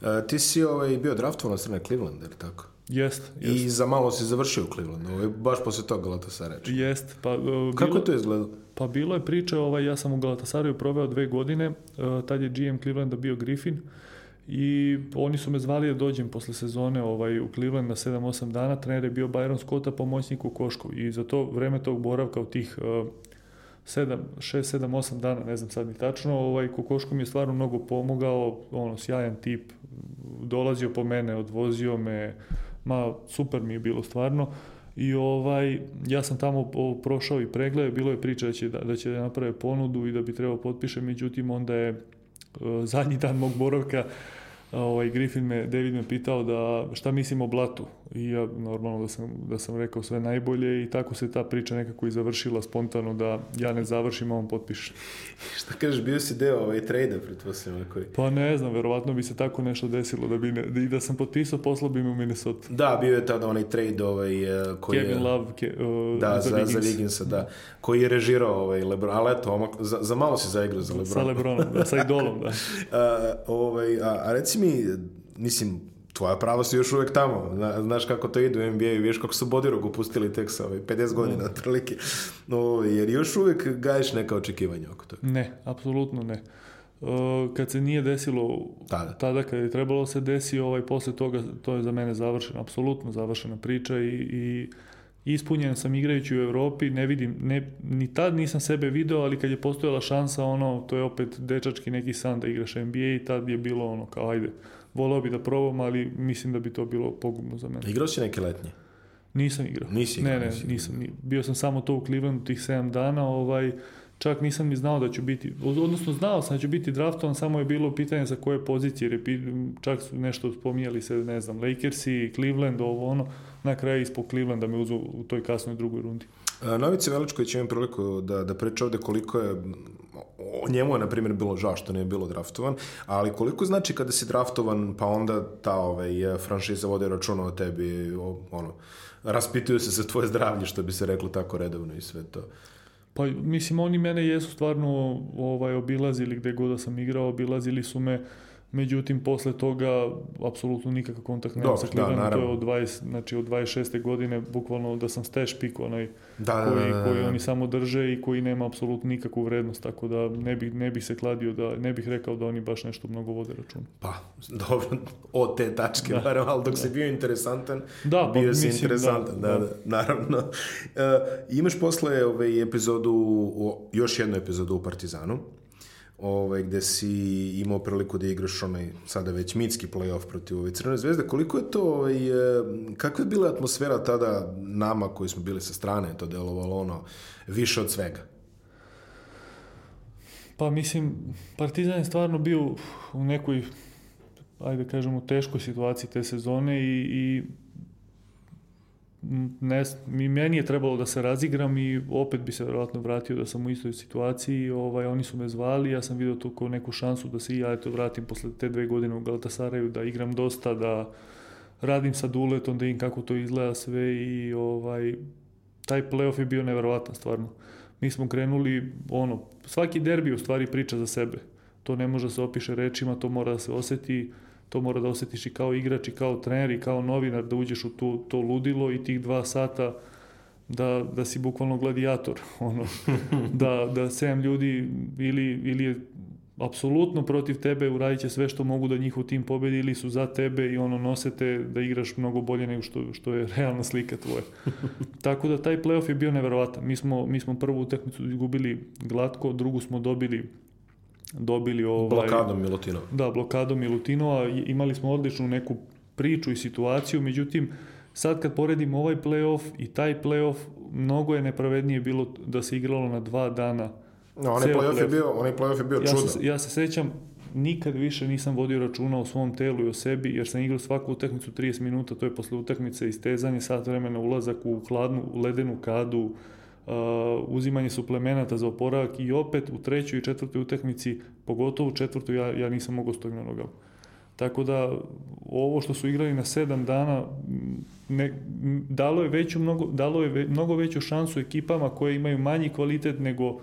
E, ti si ovaj, bio draftovan na strane Cleveland, ili tako? Jest, jest. I za malo si završio u Clevelandu, ovaj, baš posle toga Galatasaray. Jest. Pa, uh, bilo, Kako je to izgledalo? Pa bilo je priča, ovaj, ja sam u Galatasaraju proveo dve godine, uh, tad je GM Clevelanda bio Griffin i oni su me zvali da dođem posle sezone ovaj, u Cleveland na 7-8 dana, trener je bio Byron Scotta, pomoćnik u Košku i za to vreme tog boravka u tih uh, 7, 6, 7, 8 dana, ne znam sad ni tačno, ovaj, Kokoško mi je stvarno mnogo pomogao, ono, sjajan tip, dolazio po mene, odvozio me, ma super mi je bilo stvarno. I ovaj, ja sam tamo prošao i pregled, bilo je priča da će da, će naprave ponudu i da bi trebao potpiše, međutim onda je uh, zadnji dan mog boravka ovaj, Griffin me, David me pitao da šta mislim o Blatu i ja normalno da sam, da sam rekao sve najbolje i tako se ta priča nekako i završila spontano da ja ne završim, a on potpiše. šta kažeš, bio si deo ovaj trade pretpostavljam koji? Pa ne znam, verovatno bi se tako nešto desilo da bi ne, da, i da sam potpisao, poslao bi me u Minnesota. Da, bio je tada onaj trade ovaj, eh, koji Kevin je... Love ke, uh, da, za, za, Wigginsa, da. Koji je režirao ovaj Lebron, ali eto, omak, za, za malo si zaigrao za Lebron. Sa Lebronom, da, sa idolom, da. a, ovaj, a, a reci mi, mislim, tvoja prava su još uvek tamo. Znaš kako to ide u NBA, viš kako su Bodirogu pustili tek sa ovaj, 50 godina otprilike. No, jer još uvek gaješ neka očekivanja oko toga. Ne, apsolutno ne. Uh, kad se nije desilo tada, tada kad je trebalo se desi, ovaj, posle toga to je za mene završeno, apsolutno završena priča i, i ispunjen sam igrajući u Evropi, ne vidim, ne, ni tad nisam sebe video, ali kad je postojala šansa, ono, to je opet dečački neki san da igraš NBA i tad je bilo ono, kao ajde, volao bi da probam, ali mislim da bi to bilo pogubno za mene. Igrao si neke letnje? Nisam igrao. Nisi igrao? Ne, ne, nisi nisam. Bio sam samo to u Clevelandu tih 7 dana, ovaj, čak nisam ni znao da ću biti, odnosno znao sam da ću biti draftovan, samo je bilo pitanje za koje pozicije, jer čak su nešto spominjali se, ne znam, Lakersi, Cleveland, ovo ono, na kraju ispod Clevelanda me uzu u toj kasnoj drugoj rundi. Novice Veličković imam priliku da, da priča ovde koliko je o njemu je, na primjer, bilo žao što nije bilo draftovan, ali koliko znači kada si draftovan, pa onda ta ovaj, franšiza vode računa o tebi, o, ono, raspituju se za tvoje zdravlje, što bi se reklo tako redovno i sve to. Pa mislim, oni mene jesu stvarno ovaj, obilazili gde god da sam igrao, obilazili su me Međutim, posle toga, apsolutno nikakav kontakt nema sa Clevelandom, da, to je od, 20, znači od 26. godine, bukvalno da sam stash pick onaj da, koji, da, da, da, koji da. oni samo drže i koji nema apsolutno nikakvu vrednost, tako da ne bih, ne bih se kladio, da ne bih rekao da oni baš nešto mnogo vode računa. Pa, dobro, od te tačke, da, barem, ali dok da. si bio interesantan, da, bio pa, si mislim, interesantan, da, da, da, naravno. Uh, imaš posle ovaj, epizodu, još jednu epizodu u Partizanu, ovaj, gde si imao priliku da igraš onaj sada već mitski playoff protiv ove Crvene zvezde. Koliko je to, ovaj, kakva je bila atmosfera tada nama koji smo bili sa strane, to delovalo ono više od svega? Pa mislim, Partizan je stvarno bio u nekoj, ajde da kažemo, teškoj situaciji te sezone i, i ne, mi, meni je trebalo da se razigram i opet bi se vjerojatno vratio da sam u istoj situaciji. Ovaj, oni su me zvali, ja sam vidio tu kao neku šansu da se i ja eto, vratim posle te dve godine u Galatasaraju, da igram dosta, da radim sa duletom, da im kako to izgleda sve i ovaj, taj playoff je bio neverovatan stvarno. Mi smo krenuli, ono, svaki derbi u stvari priča za sebe. To ne može da se opiše rečima, to mora da se oseti to mora da osjetiš i kao igrač i kao trener i kao novinar da uđeš u tu, to ludilo i tih dva sata da, da si bukvalno gladijator. Ono, da, da sedam ljudi ili, ili je apsolutno protiv tebe, uradit će sve što mogu da njihov tim pobedi ili su za tebe i ono nosete da igraš mnogo bolje nego što, što je realna slika tvoja. Tako da taj playoff je bio neverovatan. Mi smo, mi smo prvu utakmicu izgubili glatko, drugu smo dobili dobili ovaj... Blokadom Milutinova. Da, blokadom Milutinova. Imali smo odličnu neku priču i situaciju, međutim, sad kad poredim ovaj playoff i taj playoff, mnogo je nepravednije bilo da se igralo na dva dana. No, onaj playoff, je bio, onaj playoff je bio ja čudo. Se, ja se sećam, nikad više nisam vodio računa o svom telu i o sebi, jer sam igrao svaku utakmicu 30 minuta, to je posle utakmice istezanje, sat vremena ulazak u hladnu, ledenu kadu, uh, uzimanje suplemenata za oporavak i opet u trećoj i četvrtoj utakmici, pogotovo u četvrtoj, ja, ja nisam mogao stojiti na nogama. Tako da ovo što su igrali na sedam dana ne, dalo je veću mnogo, dalo je ve, mnogo veću šansu ekipama koje imaju manji kvalitet nego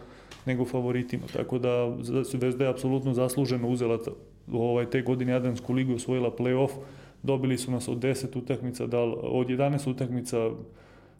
nego favoritima. Tako da Zvezda je apsolutno zasluženo uzela ovaj, te godine Adamsku ligu osvojila play-off. Dobili su nas od 10 utakmica, da, od 11 utakmica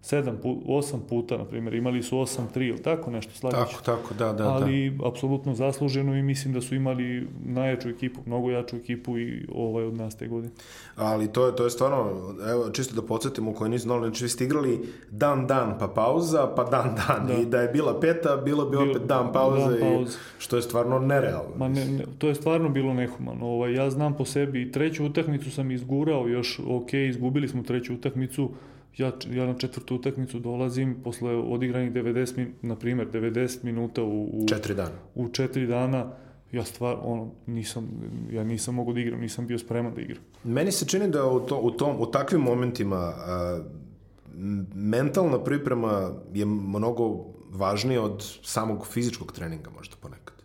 sedam, osam puta, na primjer, imali su 8-3 ili tako nešto, Slavić. Tako, tako, da, da. Ali da. apsolutno zasluženo i mislim da su imali najjaču ekipu, mnogo jaču ekipu i ovaj od nas te godine. Ali to je, to je stvarno, evo, čisto da podsjetimo koji nisu znali, znači vi ste igrali dan, dan, pa pauza, pa dan, dan. Da. I da je bila peta, bilo bi opet dan pauze, dan pauze. I, što je stvarno nerealno. Ma ne, ne, to je stvarno bilo nehumano. Ovaj, ja znam po sebi, treću utakmicu sam izgurao još, ok, izgubili smo treću utakmicu, ja, ja na četvrtu utakmicu dolazim posle odigranih 90 min, na primjer 90 minuta u, u četiri dana. U četiri dana ja stvar ono nisam ja nisam mogao da igram, nisam bio spreman da igram. Meni se čini da u to, u tom u takvim momentima a, mentalna priprema je mnogo važnija od samog fizičkog treninga možda ponekad.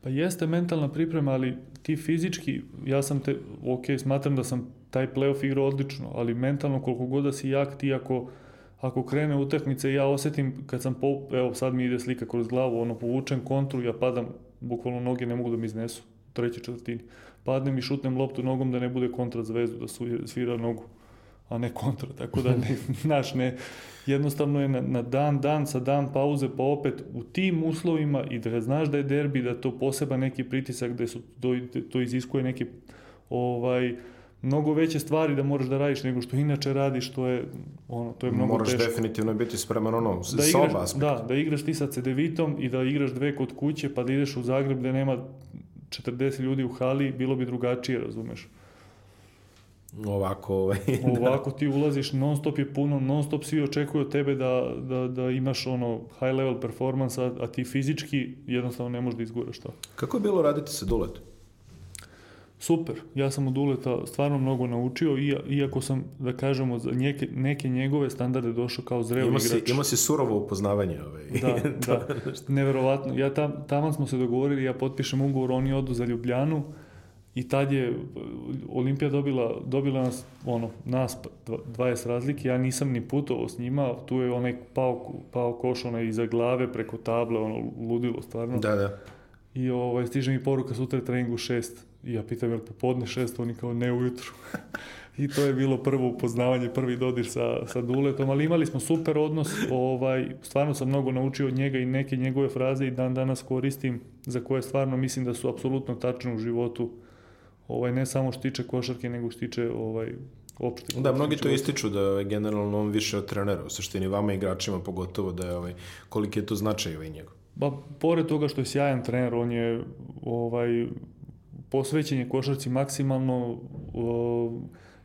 Pa jeste mentalna priprema, ali ti fizički, ja sam te, ok, smatram da sam taj playoff igrao odlično, ali mentalno koliko god da si jak, ti ako, ako krene utakmice, ja osetim kad sam, po, evo sad mi ide slika kroz glavu, ono povučem kontru, ja padam, bukvalno noge ne mogu da mi iznesu, u trećoj četvrtini. Padnem i šutnem loptu nogom da ne bude kontra zvezdu, da svira nogu, a ne kontra, tako da ne, naš ne, jednostavno je na, na dan, dan sa dan pauze, pa opet u tim uslovima i da znaš da je derbi, da to poseba neki pritisak, da su, to, to iziskuje neki ovaj, mnogo veće stvari da moraš da radiš nego što inače radiš, to je ono, to je mnogo Moraš teško. definitivno biti spreman ono, da igraš, aspekt. Da, da igraš ti sa cedevitom i da igraš dve kod kuće pa da ideš u Zagreb gde nema 40 ljudi u hali, bilo bi drugačije, razumeš. Ovako, ovaj, Ovako ti ulaziš, non stop je puno, non stop svi očekuju od tebe da, da, da imaš ono high level performance, a, a ti fizički jednostavno ne možeš da izguraš to. Kako je bilo raditi sa Duletom? Super. Ja sam od Uleta stvarno mnogo naučio, iako sam, da kažemo, za neke, neke njegove standarde došao kao zreo ima igrač. Si, ima si surovo upoznavanje. Ovaj. Da, da, neverovatno. Ja tam, tamo smo se dogovorili, ja potpišem ugovor, oni odu za Ljubljanu i tad je Olimpija dobila, dobila nas, ono, nas 20 razlike, ja nisam ni putovao s njima, tu je onaj pao, pao koš onaj iza glave preko table, ono, ludilo stvarno. Da, da. I ovaj, stiže mi poruka sutra treningu šest I ja pitam, jel popodne šest, oni kao ne ujutru. I to je bilo prvo upoznavanje, prvi dodir sa, sa Duletom, ali imali smo super odnos, ovaj, stvarno sam mnogo naučio od njega i neke njegove fraze i dan danas koristim, za koje stvarno mislim da su apsolutno tačne u životu, ovaj, ne samo što tiče košarke, nego što tiče ovaj, opšte. Da, mnogi to ističu da je generalno on više od trenera, u suštini vama igračima pogotovo da je ovaj, koliki je to značaj ovaj njegov. Ba, pored toga što je sjajan trener, on je ovaj, posvećen je košarci maksimalno, o,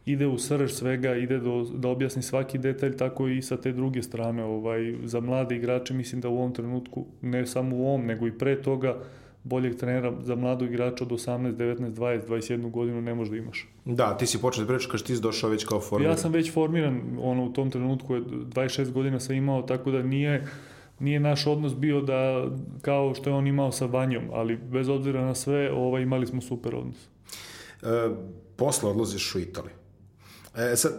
ide u srž svega, ide do, da objasni svaki detalj, tako i sa te druge strane. Ovaj, za mlade igrače mislim da u ovom trenutku, ne samo u ovom, nego i pre toga, boljeg trenera za mladog igrača od 18, 19, 20, 21 godinu ne možda imaš. Da, ti si počeo da pričaš ti si došao već kao formiran. Ja sam već formiran, ono, u tom trenutku je 26 godina sam imao, tako da nije, nije naš odnos bio da kao što je on imao sa Vanjom, ali bez obzira na sve, ovaj, imali smo super odnos. E, posle odlaziš u Italiju. E, sad,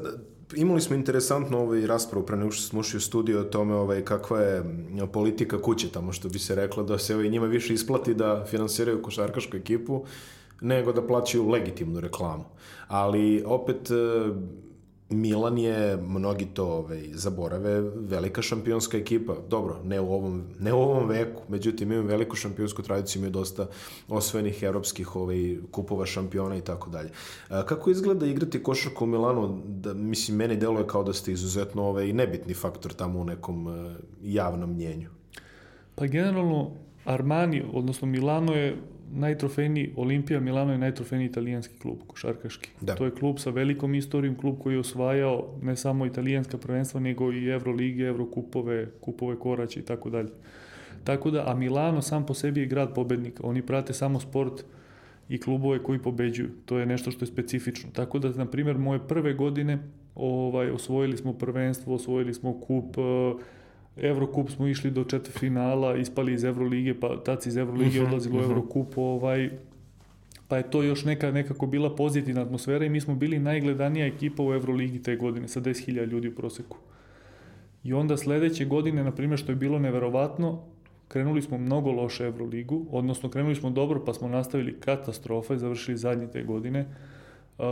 imali smo interesantnu ovaj raspravu pre nego što smo ušli u studiju o tome ovaj, kakva je politika kuće tamo, što bi se reklo da se ovaj, njima više isplati da finansiraju košarkašku ekipu nego da plaćaju legitimnu reklamu. Ali opet Milan je, mnogi to ovaj, zaborave, velika šampionska ekipa. Dobro, ne u ovom, ne u ovom veku, međutim imaju veliku šampionsku tradiciju, imaju dosta osvojenih evropskih ovaj, kupova šampiona i tako dalje. Kako izgleda igrati košarku u Milanu? Da, mislim, meni deluje kao da ste izuzetno ovaj, nebitni faktor tamo u nekom uh, javnom mnjenju. Pa generalno Armani, odnosno Milano je najtrofejniji, Olimpija Milano je najtrofejniji italijanski klub, košarkaški. Da. To je klub sa velikom istorijom, klub koji je osvajao ne samo italijanska prvenstva, nego i Evrolige, Evrokupove, kupove koraća i tako dalje. Tako da, a Milano sam po sebi je grad pobednika. Oni prate samo sport i klubove koji pobeđuju. To je nešto što je specifično. Tako da, na primjer, moje prve godine ovaj, osvojili smo prvenstvo, osvojili smo kup, uh, Evrokup smo išli do finala, ispali iz Evrolige, pa tad iz Evrolige mhm, odlazilo u mhm. Evrokup, ovaj, pa je to još neka, nekako bila pozitivna atmosfera i mi smo bili najgledanija ekipa u Evroligi te godine, sa 10.000 ljudi u proseku. I onda sledeće godine, na primjer, što je bilo neverovatno, krenuli smo mnogo loše Evroligu, odnosno krenuli smo dobro, pa smo nastavili katastrofa i završili zadnje te godine. Uh,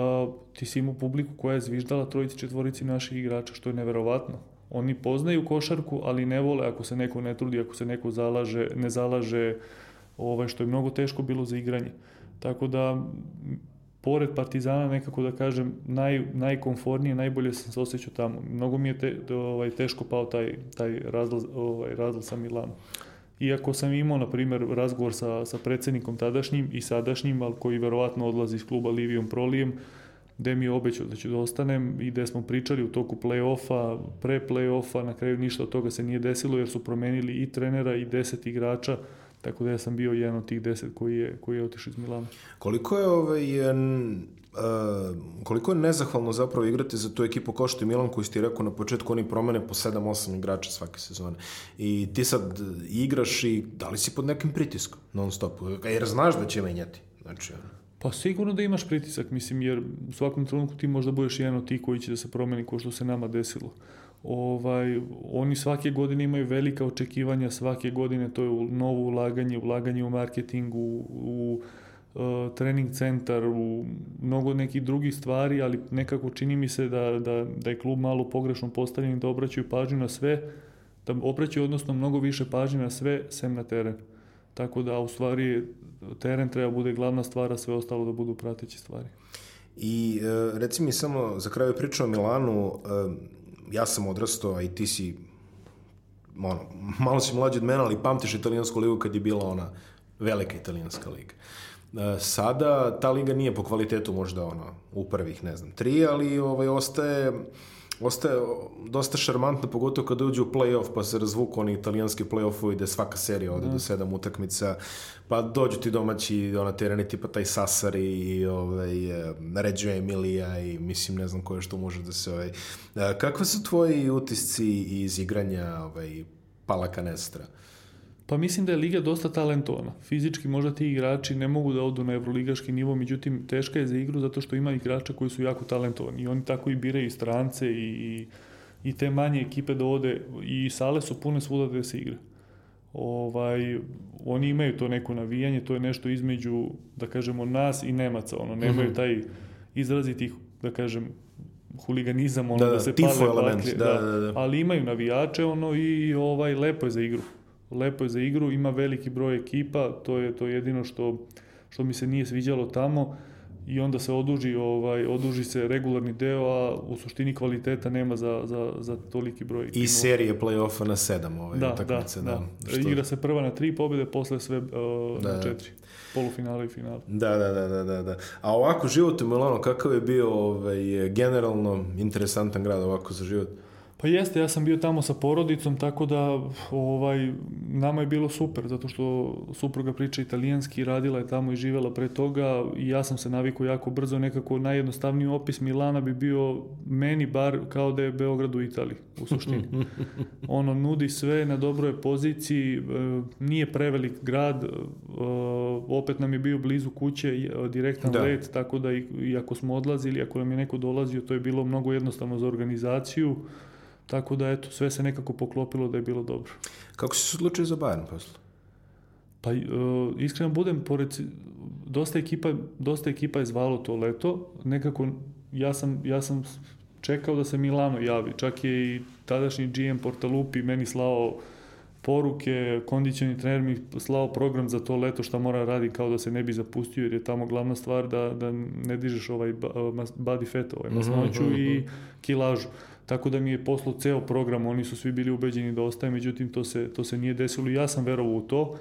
ti si imao publiku koja je zviždala trojici, četvorici naših igrača, što je neverovatno. Oni poznaju košarku, ali ne vole ako se neko ne trudi, ako se neko zalaže, ne zalaže, ovaj, što je mnogo teško bilo za igranje. Tako da, pored Partizana, nekako da kažem, naj, najkonfornije, najbolje sam se osjećao tamo. Mnogo mi je te, ovaj, teško pao taj, taj razlaz, ovaj, razlaz sa Milanom. Iako sam imao, na primjer, razgovor sa, sa predsednikom tadašnjim i sadašnjim, ali koji verovatno odlazi iz kluba Livijom Prolijem, gde mi je obećao da ću da ostanem i gde smo pričali u toku play-offa, pre play-offa, na kraju ništa od toga se nije desilo jer su promenili i trenera i deset igrača, tako da ja sam bio jedan od tih deset koji je, koji je otišao iz Milana. Koliko je ovaj, uh, koliko je nezahvalno zapravo igrati za tu ekipu kao što je Milan koji ti rekao na početku oni promene po 7-8 igrača svake sezone. I ti sad igraš i da li si pod nekim pritiskom non stop jer znaš da će menjati. Znači Pa sigurno da imaš pritisak, mislim, jer u svakom trenutku ti možda budeš jedan od tih koji će da se promeni ko što se nama desilo. Ovaj, oni svake godine imaju velika očekivanja, svake godine to je novo ulaganje, ulaganje u marketing, u, u uh, trening centar, u mnogo nekih drugih stvari, ali nekako čini mi se da, da, da je klub malo pogrešno postavljen da obraćaju pažnju na sve, da obraćaju odnosno mnogo više pažnje na sve, sem na teren. Tako da u stvari teren treba bude glavna stvar, a sve ostalo da budu prateće stvari. I e, reci mi samo za kraju priča o Milanu, e, ja sam odrastao, a i ti si ono, malo si mlađi od mene, ali pamtiš italijansku ligu kad je bila ona velika italijanska liga. E, sada ta liga nije po kvalitetu možda ono u prvih, ne znam, tri, ali ovaj, ostaje ostaje dosta šarmantno, pogotovo kada uđu u play-off, pa se razvuku oni italijanski play-offovi gde svaka serija ode mm. do sedam utakmica, pa dođu ti domaći ona tereni tipa taj Sasari i ovaj, Reggio Emilia i mislim ne znam koje što može da se ovaj... Kakve su tvoji utisci iz igranja ovaj, Pala Canestra? Pa mislim da je Liga dosta talentovana. Fizički možda ti igrači ne mogu da odu na evroligaški nivo, međutim teška je za igru zato što ima igrača koji su jako talentovani i oni tako i biraju strance i, i te manje ekipe dovode i sale su pune svuda da se igra. Ovaj, oni imaju to neko navijanje, to je nešto između, da kažemo, nas i Nemaca, ono, nemaju mhm. taj izrazitih, da kažem, huliganizam, ono, da, da se pale element, da, da, da, da. ali imaju navijače, ono, i ovaj, lepo je za igru lepo je za igru, ima veliki broj ekipa, to je to je jedino što, što mi se nije sviđalo tamo i onda se oduži, ovaj, oduži se regularni deo, a u suštini kvaliteta nema za, za, za toliki broj. I serije play-offa na sedam ove da, utakmice. Da, da. da. Što... Igra se prva na tri pobjede, posle sve uh, da, na četiri. Polufinale i finale. Da, da, da, da, da, da. A ovako život u Milano, kakav je bio ovaj, generalno interesantan grad ovako za život? Pa jeste, ja sam bio tamo sa porodicom, tako da ovaj, nama je bilo super, zato što supruga priča italijanski, radila je tamo i živjela pre toga i ja sam se navikao jako brzo, nekako najjednostavniji opis Milana bi bio meni bar kao da je Beograd u Italiji, u suštini. ono nudi sve na dobroj poziciji, e, nije prevelik grad, e, opet nam je bio blizu kuće, direktan da. let, tako da i, i ako smo odlazili, ako nam je neko dolazio, to je bilo mnogo jednostavno za organizaciju. Tako da, eto, sve se nekako poklopilo da je bilo dobro. Kako si se odlučio za Bayern posle? Pa, uh, iskreno budem, pored, dosta ekipa, dosta ekipa je zvalo to leto, nekako ja sam, ja sam čekao da se Milano javi, čak je i tadašnji GM Portalupi meni slao poruke, kondicioni trener mi slao program za to leto šta mora radi kao da se ne bi zapustio jer je tamo glavna stvar da, da ne dižeš ovaj body fat, ovaj mhm, masnoću mm -hmm. i mhm. kilažu. Tako da mi je poslao ceo program, oni su svi bili ubeđeni da ostaje, međutim to se, to se nije desilo ja sam verovao u to.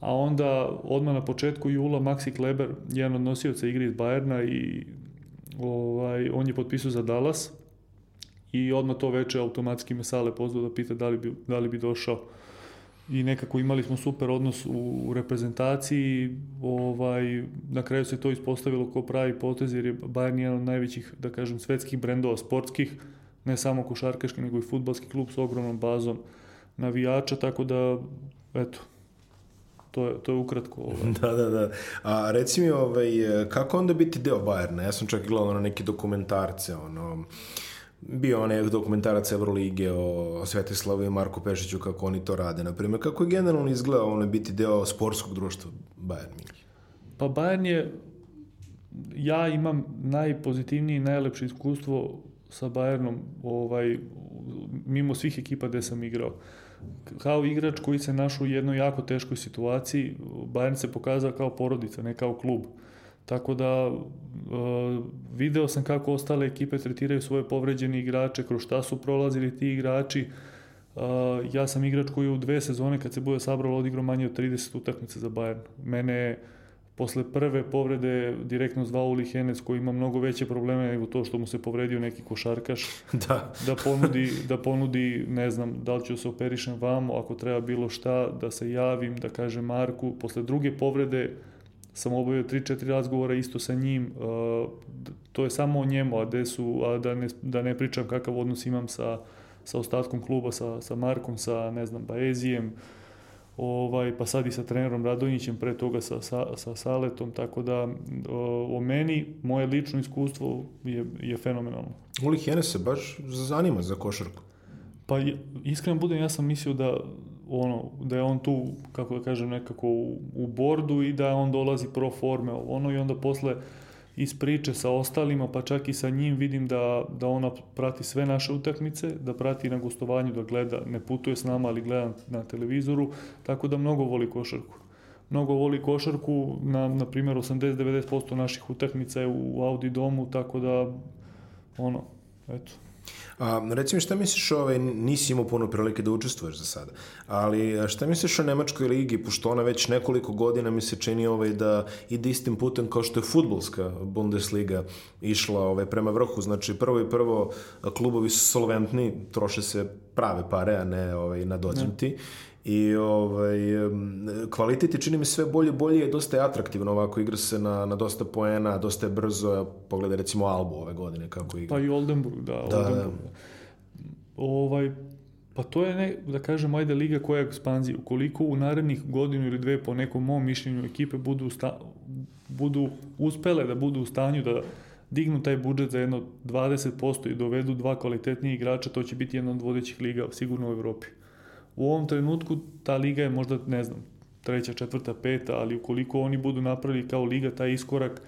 A onda odmah na početku jula Maxi Kleber, jedan od nosioca igre iz Bajerna i ovaj, on je potpisao za Dallas i odmah to veče automatski me Sale pozvao da pita da li bi, da li bi došao i nekako imali smo super odnos u reprezentaciji, ovaj, na kraju se to ispostavilo kao pravi potez jer je Bayern jedan od najvećih, da kažem, svetskih brendova sportskih, ne samo košarkaški, nego i futbalski klub s ogromnom bazom navijača, tako da, eto, to je, to je ukratko. Ovaj. Da, da, da. A reci mi, ovaj, kako onda biti deo Bajerna? Ja sam čak gledao na neke dokumentarce, ono, bio onaj dokumentarac Evrolige o Svetislavu i Marku Pešiću kako oni to rade, na primjer. Kako je generalno izgledao ono biti deo sportskog društva Bayern München? Pa Bayern je, ja imam najpozitivnije i najlepše iskustvo sa Bayernom ovaj, mimo svih ekipa gde sam igrao. Kao igrač koji se našao u jednoj jako teškoj situaciji, Bayern se pokazao kao porodica, ne kao klub. Tako da uh, video sam kako ostale ekipe tretiraju svoje povređene igrače, kroz šta su prolazili ti igrači. Uh, ja sam igrač koji u dve sezone kad se bude sabralo odigrao manje od 30 utakmica za Bayern. Mene je posle prve povrede direktno zvao Uli Henec koji ima mnogo veće probleme nego to što mu se povredio neki košarkaš da, da, ponudi, da ponudi ne znam da li ću da se operišem vamo ako treba bilo šta da se javim da kaže Marku. Posle druge povrede sam obavio 3-4 razgovora isto sa njim uh, to je samo o njemu a, de su, a da, ne, da ne pričam kakav odnos imam sa, sa ostatkom kluba sa, sa Markom, sa ne znam Baezijem ovaj, pa sad i sa trenerom Radonjićem, pre toga sa, sa, sa Saletom, tako da o, o meni, moje lično iskustvo je, je fenomenalno. Uli Henes se baš zanima za košarku. Pa iskreno budem, ja sam mislio da ono, da je on tu, kako da kažem, nekako u, u bordu i da on dolazi pro forme, ono i onda posle iz priče sa ostalima, pa čak i sa njim vidim da, da ona prati sve naše utakmice, da prati na gostovanju, da gleda, ne putuje s nama, ali gleda na televizoru, tako da mnogo voli košarku. Mnogo voli košarku, na, na primjer 80-90% naših utakmica je u Audi domu, tako da, ono, eto, A, recimo šta misliš, ovaj, nisi imao puno prilike da učestvuješ za sada, ali šta misliš o Nemačkoj ligi, pošto ona već nekoliko godina mi se čini ovaj, da ide istim putem kao što je futbolska Bundesliga išla ovaj, prema vrhu, znači prvo i prvo klubovi su solventni, troše se prave pare, a ne ovaj, nadocnti. Ne i ovaj, kvalitet je čini mi sve bolje bolje je dosta je atraktivno ovako igra se na, na dosta poena dosta je brzo pogledaj recimo Albu ove godine kako igra pa i Oldenburg da, da, da. Oldenburg. da. ovaj pa to je ne, da kažem ajde liga koja je ekspanzija ukoliko u narednih godinu ili dve po nekom mom mišljenju ekipe budu sta, budu uspele da budu u stanju da dignu taj budžet za jedno 20% i dovedu dva kvalitetnije igrača, to će biti jedna od vodećih liga sigurno u Evropi. U ovom trenutku ta liga je možda, ne znam, treća, četvrta, peta, ali ukoliko oni budu napravili kao liga taj iskorak,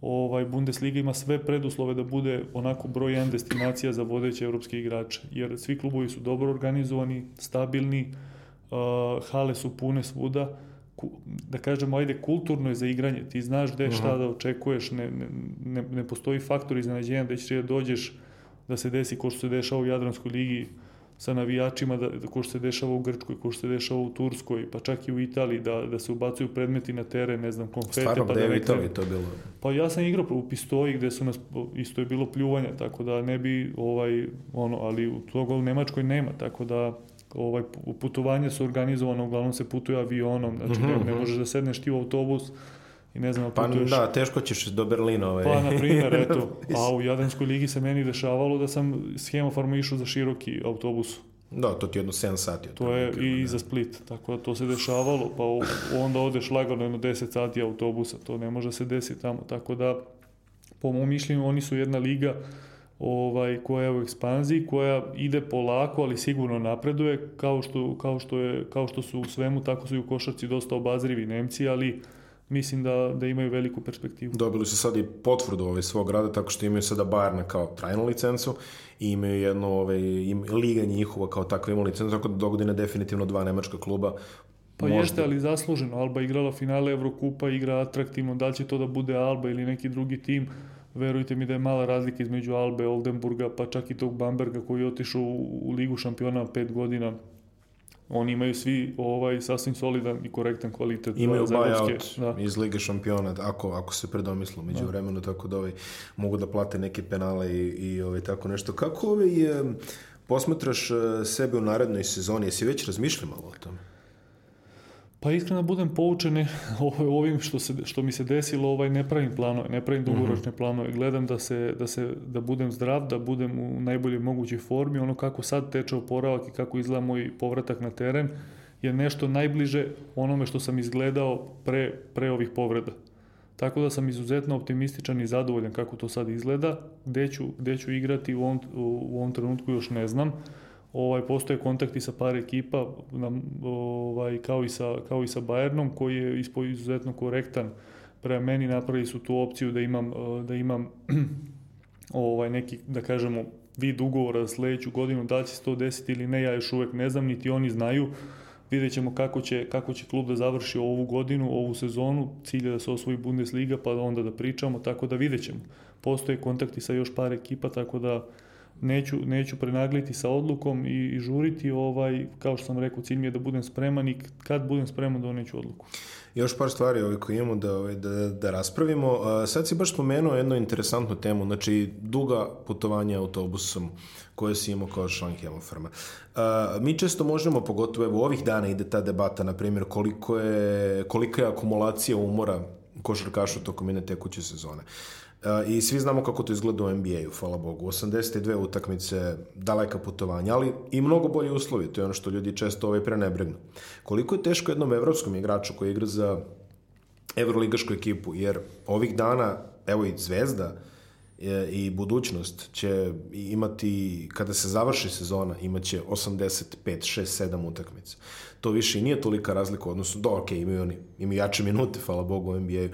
ovaj Bundesliga ima sve preduslove da bude onako broj 1 destinacija za vodeće evropske igrače, jer svi klubovi su dobro organizovani, stabilni, uh, hale su pune svuda, da kažemo, ajde, kulturno je za igranje, ti znaš gde šta -huh. da očekuješ, ne, ne, ne postoji faktor iznenađenja da ćeš da dođeš da se desi ko što se dešava u Jadranskoj ligi, sa navijačima, da, da ko što se dešava u Grčkoj, ko što se dešava u Turskoj, pa čak i u Italiji, da, da se ubacuju predmeti na teren, ne znam, konfete. Stvarno, pa gde da je u Italiji to bilo? Pa ja sam igrao u Pistoji gde su nas, isto je bilo pljuvanja, tako da ne bi, ovaj, ono, ali u toga u Nemačkoj nema, tako da ovaj, putovanje su organizovano, uglavnom se putuje avionom, znači mm -hmm. ne, ne mhm. možeš da sedneš ti u autobus i ne znam, pa putuješ... da, teško ćeš do Berlina. Ovaj. Pa, na primjer, eto, a u Jadranskoj ligi se meni dešavalo da sam s hemofarma išao za široki autobus. Da, to ti je jedno 7 sati. To je i da. za Split, tako da to se dešavalo, pa onda odeš lagano jedno 10 sati autobusa, to ne može se desiti tamo, tako da po mom mišljenju oni su jedna liga ovaj, koja je u ekspanziji, koja ide polako, ali sigurno napreduje, kao što, kao što, je, kao što su u svemu, tako su i u košarci dosta obazrivi Nemci, ali mislim da, da imaju veliku perspektivu. Dobili su sad i potvrdu ovaj svog rada, tako što imaju sada Bayerna kao trajnu licencu i imaju jedno, ovaj, im, liga njihova kao takva ima licencu, tako da dogodine definitivno dva nemačka kluba Pa Možda. jeste, ali zasluženo. Alba igrala finale Evrokupa, igra atraktivno. Da li će to da bude Alba ili neki drugi tim, verujte mi da je mala razlika između Albe, Oldenburga, pa čak i tog Bamberga koji je otišao u, u Ligu šampiona pet godina Oni imaju svi ovaj sasvim solidan i korektan kvalitet. Imaju buyout da. iz Lige šampiona, ako, ako se predomislo među da. vremenu, tako da ovaj, mogu da plate neke penale i, i ovaj, tako nešto. Kako ovaj, posmatraš eh, sebe u narednoj sezoni? Jesi već razmišljao malo o tome? Pa iskreno da budem poučen ovim što, se, što mi se desilo, ovaj, ne pravim planove, ne pravim dugoročne mm -hmm. planove. Gledam da, se, da, se, da budem zdrav, da budem u najboljoj mogućoj formi. Ono kako sad teče oporavak i kako izgleda moj povratak na teren je nešto najbliže onome što sam izgledao pre, pre ovih povreda. Tako da sam izuzetno optimističan i zadovoljan kako to sad izgleda. Gde ću, gde ću igrati u ovom, u ovom trenutku još ne znam ovaj, postoje kontakti sa par ekipa, na, ovaj, kao, i sa, kao i sa Bayernom, koji je izuzetno korektan prema meni, napravili su tu opciju da imam, da imam ovaj, neki, da kažemo, vid ugovora za sledeću godinu, da li će se to desiti ili ne, ja još uvek ne znam, niti oni znaju. Vidjet ćemo kako će, kako će klub da završi ovu godinu, ovu sezonu, cilje da se osvoji Bundesliga, pa onda da pričamo, tako da vidjet ćemo. Postoje kontakti sa još par ekipa, tako da neću, neću prenagliti sa odlukom i, i žuriti, ovaj, kao što sam rekao, cilj mi je da budem spreman i kad budem spreman da doneću odluku. Još par stvari ovaj, koje imamo da, ovaj, da, da raspravimo. Sad si baš spomenuo jednu interesantnu temu, znači duga putovanja autobusom koje si imao kao član Hemofarma. Mi često možemo, pogotovo evo ovih dana ide ta debata, na primjer, koliko je, kolika je akumulacija umora košarkaša tokom jedne tekuće sezone. I svi znamo kako to izgleda u NBA-u, hvala Bogu. 82 utakmice, daleka putovanja, ali i mnogo bolje uslovi, to je ono što ljudi često ovaj prenebregnu. Koliko je teško jednom evropskom igraču koji igra za evroligašku ekipu, jer ovih dana, evo i Zvezda, i budućnost će imati, kada se završi sezona, imaće 85, 6, 7 utakmica. To više i nije tolika razlika, odnosno, do, ok, imaju oni, imaju jače minute, hvala Bogu, u NBA-u,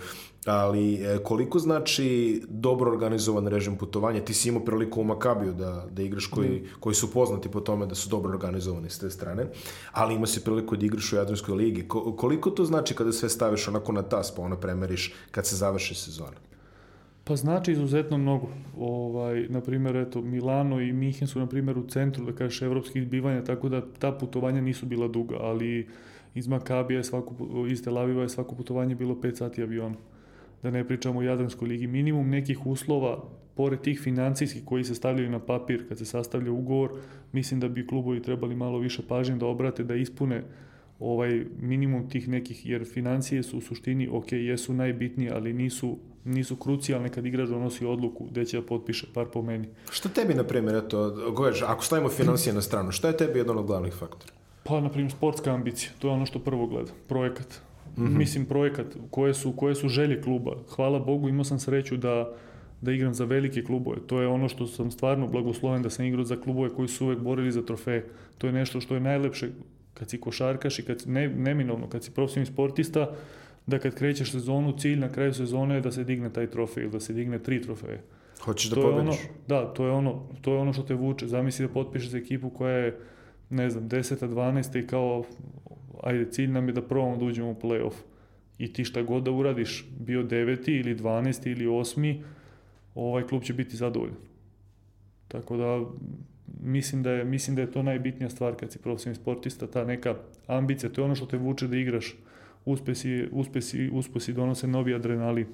ali e, koliko znači dobro organizovan režim putovanja? Ti si imao priliku u Makabiju da, da igraš koji, mm. koji su poznati po tome da su dobro organizovani s te strane, ali ima se priliku da igraš u Jadranskoj ligi. Ko, koliko to znači kada sve staviš onako na tas, pa ona premeriš kad se završi sezona? Pa znači izuzetno mnogo. Ovaj, na primjer, eto, Milano i Mihin su, na primjer, u centru, da kažeš, evropskih bivanja, tako da ta putovanja nisu bila duga, ali iz Makabija je svako, iz Tel Aviva je svako putovanje bilo 5 sati aviona da ne pričamo o Jadranskoj ligi, minimum nekih uslova, pored tih financijskih koji se stavljaju na papir kad se sastavlja ugovor, mislim da bi klubovi trebali malo više pažnje da obrate, da ispune ovaj minimum tih nekih, jer financije su u suštini, ok, jesu najbitnije, ali nisu, nisu krucijalne kad igrač donosi odluku gde će da potpiše par po meni. Što tebi, na primjer, eto, gledaj, ako stavimo financije na stranu, šta je tebi jedan od glavnih faktora? Pa, na primjer, sportska ambicija, to je ono što prvo gleda, projekat mm -hmm. mislim projekat, koje su, koje su želje kluba. Hvala Bogu imao sam sreću da, da igram za velike klubove. To je ono što sam stvarno blagosloven da sam igrao za klubove koji su uvek borili za trofeje. To je nešto što je najlepše kad si košarkaš i kad ne, neminovno, kad si profesionalni sportista, da kad krećeš sezonu, cilj na kraju sezone je da se digne taj trofej ili da se digne tri trofeje. Hoćeš da to pobediš? Ono, da, to je, ono, to je ono što te vuče. Zamisli da potpišeš za ekipu koja je, ne znam, 10. 12. i kao ajde, cilj nam je da probamo da uđemo u playoff. I ti šta god da uradiš, bio deveti ili 12. ili osmi, ovaj klub će biti zadovoljan. Tako da, mislim da, je, mislim da je to najbitnija stvar kad si profesionalni sportista, ta neka ambicija, to je ono što te vuče da igraš, uspesi, uspesi, uspesi donose novi adrenalin.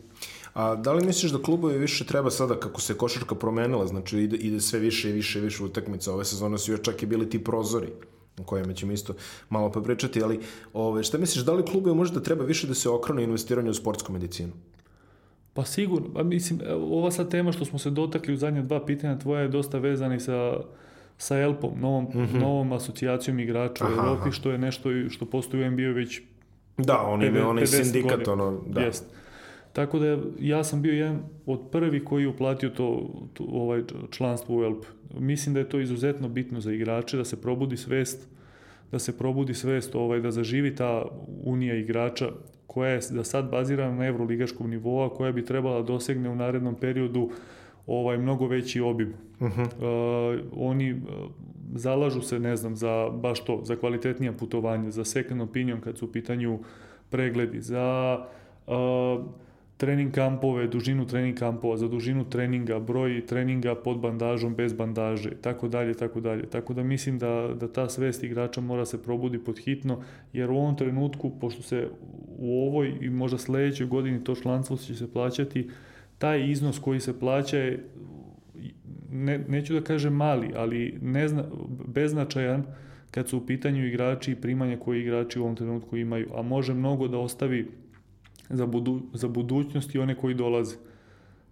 A da li misliš da klubovi više treba sada, kako se košarka promenila, znači ide, ide sve više i više i više utakmica, ove sezone su još čak i bili ti prozori, o kojima ćemo isto malo popričati, ali ove, šta misliš, da li klubovi možda treba više da se okrone investiranju u sportsku medicinu? Pa sigurno, pa mislim, ova sad tema što smo se dotakli u zadnje dva pitanja tvoja je dosta vezana i sa, sa ELP-om, novom, mm -hmm. novom asocijacijom igrača u Europi, što je nešto što postoji u NBA već Da, on ima onaj sindikat, godina. ono, da. Jest. Tako da ja sam bio jedan od prvi koji je uplatio to, to ovaj članstvo u ELP. Mislim da je to izuzetno bitno za igrače, da se probudi svest da se probudi svest ovaj, da zaživi ta unija igrača koja je da sad bazirana na evroligaškom nivou, koja bi trebala da dosegne u narednom periodu ovaj mnogo veći obim. Uh -huh. uh, oni uh, zalažu se, ne znam, za baš to, za kvalitetnija putovanja, za second opinion kad su u pitanju pregledi, za uh, trening kampove, dužinu trening kampova, za dužinu treninga, broj treninga pod bandažom, bez bandaže, tako dalje, tako dalje. Tako da mislim da, da ta svest igrača mora se probudi pod hitno, jer u ovom trenutku, pošto se u ovoj i možda sledećoj godini to članstvo će se plaćati, taj iznos koji se plaća je, ne, neću da kažem mali, ali nezna, beznačajan kad su u pitanju igrači i primanja koje igrači u ovom trenutku imaju, a može mnogo da ostavi za, budu, za budućnost i one koji dolaze.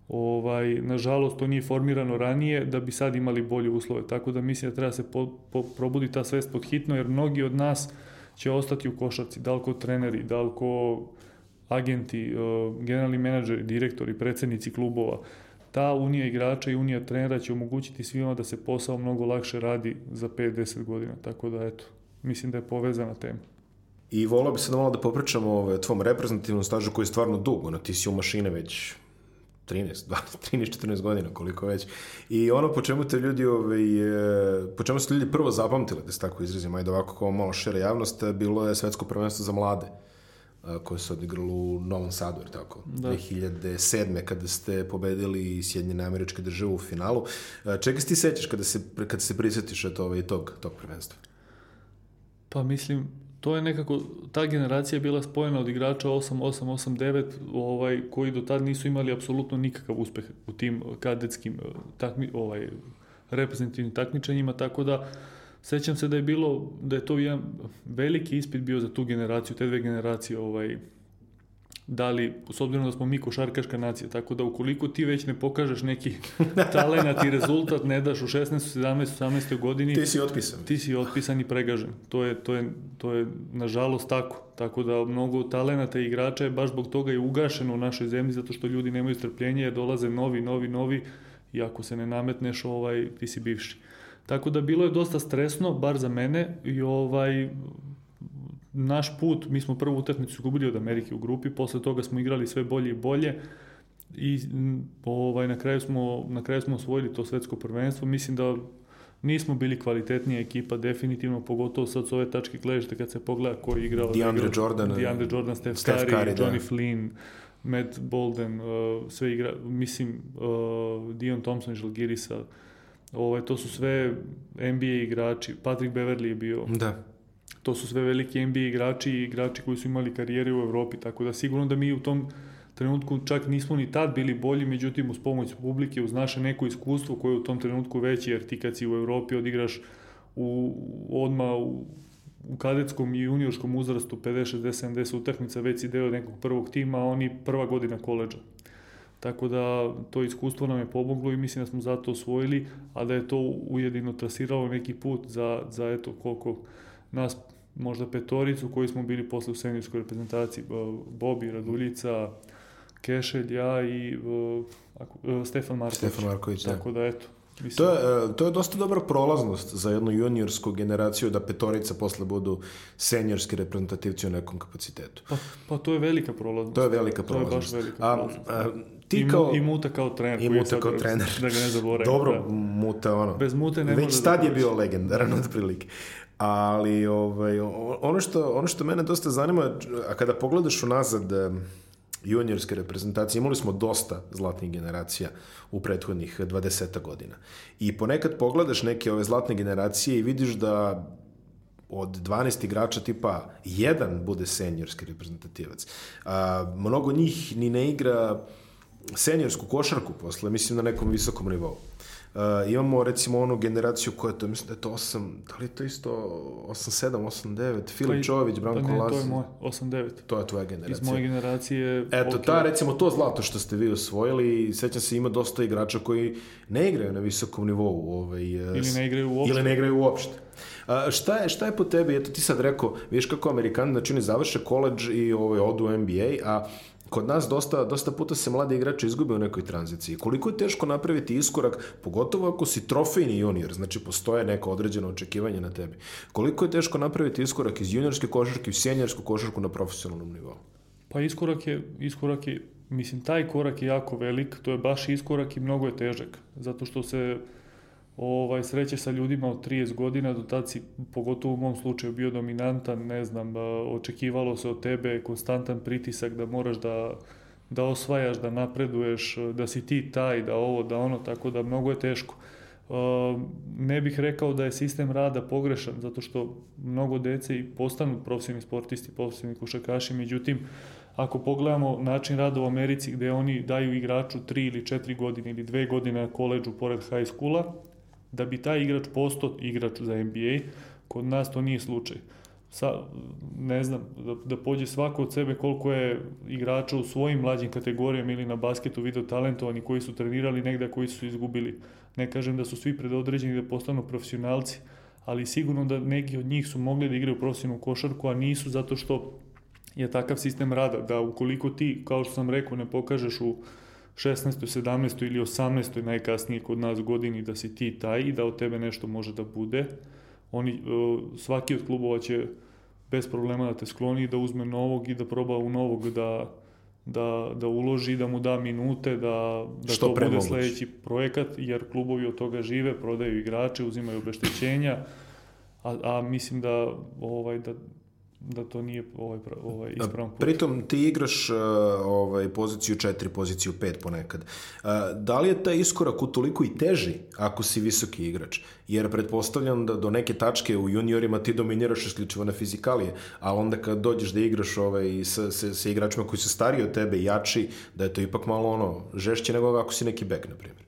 Ovaj, nažalost, to nije formirano ranije da bi sad imali bolje uslove, tako da mislim da treba se po, po, probudi ta svest pod hitno, jer mnogi od nas će ostati u košarci, da li ko treneri, da li ko agenti, generalni menadžeri, direktori, predsednici klubova, ta unija igrača i unija trenera će omogućiti svima da se posao mnogo lakše radi za 5-10 godina, tako da eto, mislim da je povezana tema. I volao bi sad malo da popričamo o tvom reprezentativnom stažu koji je stvarno dug, ono, ti si u mašine već 13, 12, 13, 14 godina, koliko već. I ono po čemu te ljudi, ovaj, po čemu su ljudi prvo zapamtili, da se tako izrazim, ajde ovako kao malo šira javnost, bilo je svetsko prvenstvo za mlade koje se odigralo u Novom Sadu, jer tako, da. 2007. kada ste pobedili Sjedinjene američke države u finalu. Čega se ti sećaš kada se, kada se prisjetiš eto, ovaj, tog, tog prvenstva? Pa mislim, to je nekako, ta generacija je bila spojena od igrača 8-8-8-9, ovaj, koji do tad nisu imali apsolutno nikakav uspeh u tim kadetskim takmi, ovaj, reprezentativnim takmičenjima, tako da sećam se da je bilo, da je to jedan veliki ispit bio za tu generaciju, te dve generacije, ovaj, da li, s obzirom da smo mi košarkaška nacija, tako da ukoliko ti već ne pokažeš neki talenat i rezultat, ne daš u 16, 17, 18. godini, ti si otpisan. Ti si otpisan i pregažen. To je, to je, to je nažalost tako. Tako da mnogo talenata i igrača je baš zbog toga i ugašeno u našoj zemlji, zato što ljudi nemaju strpljenje, jer dolaze novi, novi, novi i ako se ne nametneš, ovaj, ti si bivši. Tako da bilo je dosta stresno, bar za mene, i ovaj, naš put, mi smo prvu utakmicu gubili od Amerike u grupi, posle toga smo igrali sve bolje i bolje i ovaj, na, kraju smo, na kraju smo osvojili to svetsko prvenstvo. Mislim da nismo bili kvalitetnija ekipa, definitivno, pogotovo sad s ove tačke gledešte kad se pogleda ko je igrao. DeAndre Jordan. DeAndre Jordan, Steph, Steph Curry, Curry Johnny da. Flynn, Matt Bolden, uh, sve igra, mislim, uh, Dion Thompson, Žalgirisa, ovaj, to su sve NBA igrači, Patrick Beverly je bio. Da to su sve veliki NBA igrači i igrači koji su imali karijere u Evropi, tako da sigurno da mi u tom trenutku čak nismo ni tad bili bolji, međutim uz pomoć publike, uz naše neko iskustvo koje je u tom trenutku veće, jer ti kad si u Evropi odigraš u, odma u, u kadetskom i juniorskom uzrastu 50, 60, 70 utakmica, već si deo nekog prvog tima, a oni prva godina koleđa. Tako da to iskustvo nam je pomoglo i mislim da smo zato osvojili, a da je to ujedino trasiralo neki put za, za eto koliko nas možda petoricu koji smo bili posle u senjorskoj reprezentaciji, Bobi, Raduljica, Kešelj, ja i uh, Stefan Marković. Stefan Marković, da. Tako da, eto, Mislim. To, je, e, to je dosta dobra prolaznost za jednu juniorsku generaciju da petorica posle budu senjorski reprezentativci u nekom kapacitetu. Pa, pa to je velika prolaznost. To je velika prolaznost. To je baš velika prolaznost. A, a, ti kao... I, I Muta kao trener. I Muta kao trener. Da ga ne zaboravim. Dobro, da. Muta ono. Bez Mute ne Već tad da je bio legendaran od prilike. Ali ovaj, ono, što, ono što mene dosta zanima, a kada pogledaš unazad juniorske reprezentacije. Imali smo dosta zlatnih generacija u prethodnih 20 godina. I ponekad pogledaš neke ove zlatne generacije i vidiš da od 12 igrača tipa jedan bude seniorski reprezentativac. A, mnogo njih ni ne igra seniorsku košarku posle, mislim na nekom visokom nivou. Uh, imamo recimo onu generaciju koja je to, mislim da je to 8, da li je to isto 8, 7, 8, 9, Filip pa Čović, Branko pa ne, Lazi. to je moj, 8, 9. To je tvoja generacija. Iz moje generacije... Eto, okay. ta, recimo, to zlato što ste vi osvojili, sećam se, ima dosta igrača koji ne igraju na visokom nivou. Ovaj, ili ne igraju uopšte. Ili ne igraju uopšte. A, šta, je, šta je po tebi, eto ti sad rekao, viš kako Amerikani, znači oni završe koleđ i ovaj, odu u NBA, a kod nas dosta, dosta puta se mladi igrači izgube u nekoj tranziciji. Koliko je teško napraviti iskorak, pogotovo ako si trofejni junior, znači postoje neko određeno očekivanje na tebi. Koliko je teško napraviti iskorak iz juniorske košarke u seniorsku košarku na profesionalnom nivou? Pa iskorak je, iskorak je, mislim, taj korak je jako velik, to je baš iskorak i mnogo je težak, zato što se ovaj, sreće sa ljudima od 30 godina, do tad si, pogotovo u mom slučaju, bio dominantan, ne znam, očekivalo se od tebe konstantan pritisak da moraš da, da osvajaš, da napreduješ, da si ti taj, da ovo, da ono, tako da mnogo je teško. Ne bih rekao da je sistem rada pogrešan, zato što mnogo dece i postanu profesionalni sportisti, profesionalni košarkaši, međutim, ako pogledamo način rada u Americi gde oni daju igraču 3 ili 4 godine ili 2 godine na koleđu pored high schoola, da bi taj igrač postao igrač za NBA, kod nas to nije slučaj. Sa, ne znam, da, da pođe svako od sebe koliko je igrača u svojim mlađim kategorijama ili na basketu video talentovani koji su trenirali negde, koji su izgubili. Ne kažem da su svi predodređeni da postanu profesionalci, ali sigurno da neki od njih su mogli da igraju profesionalnu košarku, a nisu zato što je takav sistem rada, da ukoliko ti, kao što sam rekao, ne pokažeš u 16. 17. ili 18. najkasnije kod nas godini da si ti taj i da od tebe nešto može da bude. Oni, e, svaki od klubova će bez problema da te skloni i da uzme novog i da proba u novog da, da, da uloži, da mu da minute, da, da Što to bude sledeći projekat, jer klubovi od toga žive, prodaju igrače, uzimaju obeštećenja, a, a mislim da, ovaj, da, da to nije ovaj, ovaj ispravan put. Pritom ti igraš uh, ovaj, poziciju 4, poziciju 5 ponekad. Uh, da li je taj iskorak u toliko i teži ako si visoki igrač? Jer pretpostavljam da do neke tačke u juniorima ti dominiraš isključivo na fizikalije, a onda kad dođeš da igraš ovaj, sa, sa, sa igračima koji su stariji od tebe, jači, da je to ipak malo ono žešće nego ako si neki bek, na primjer.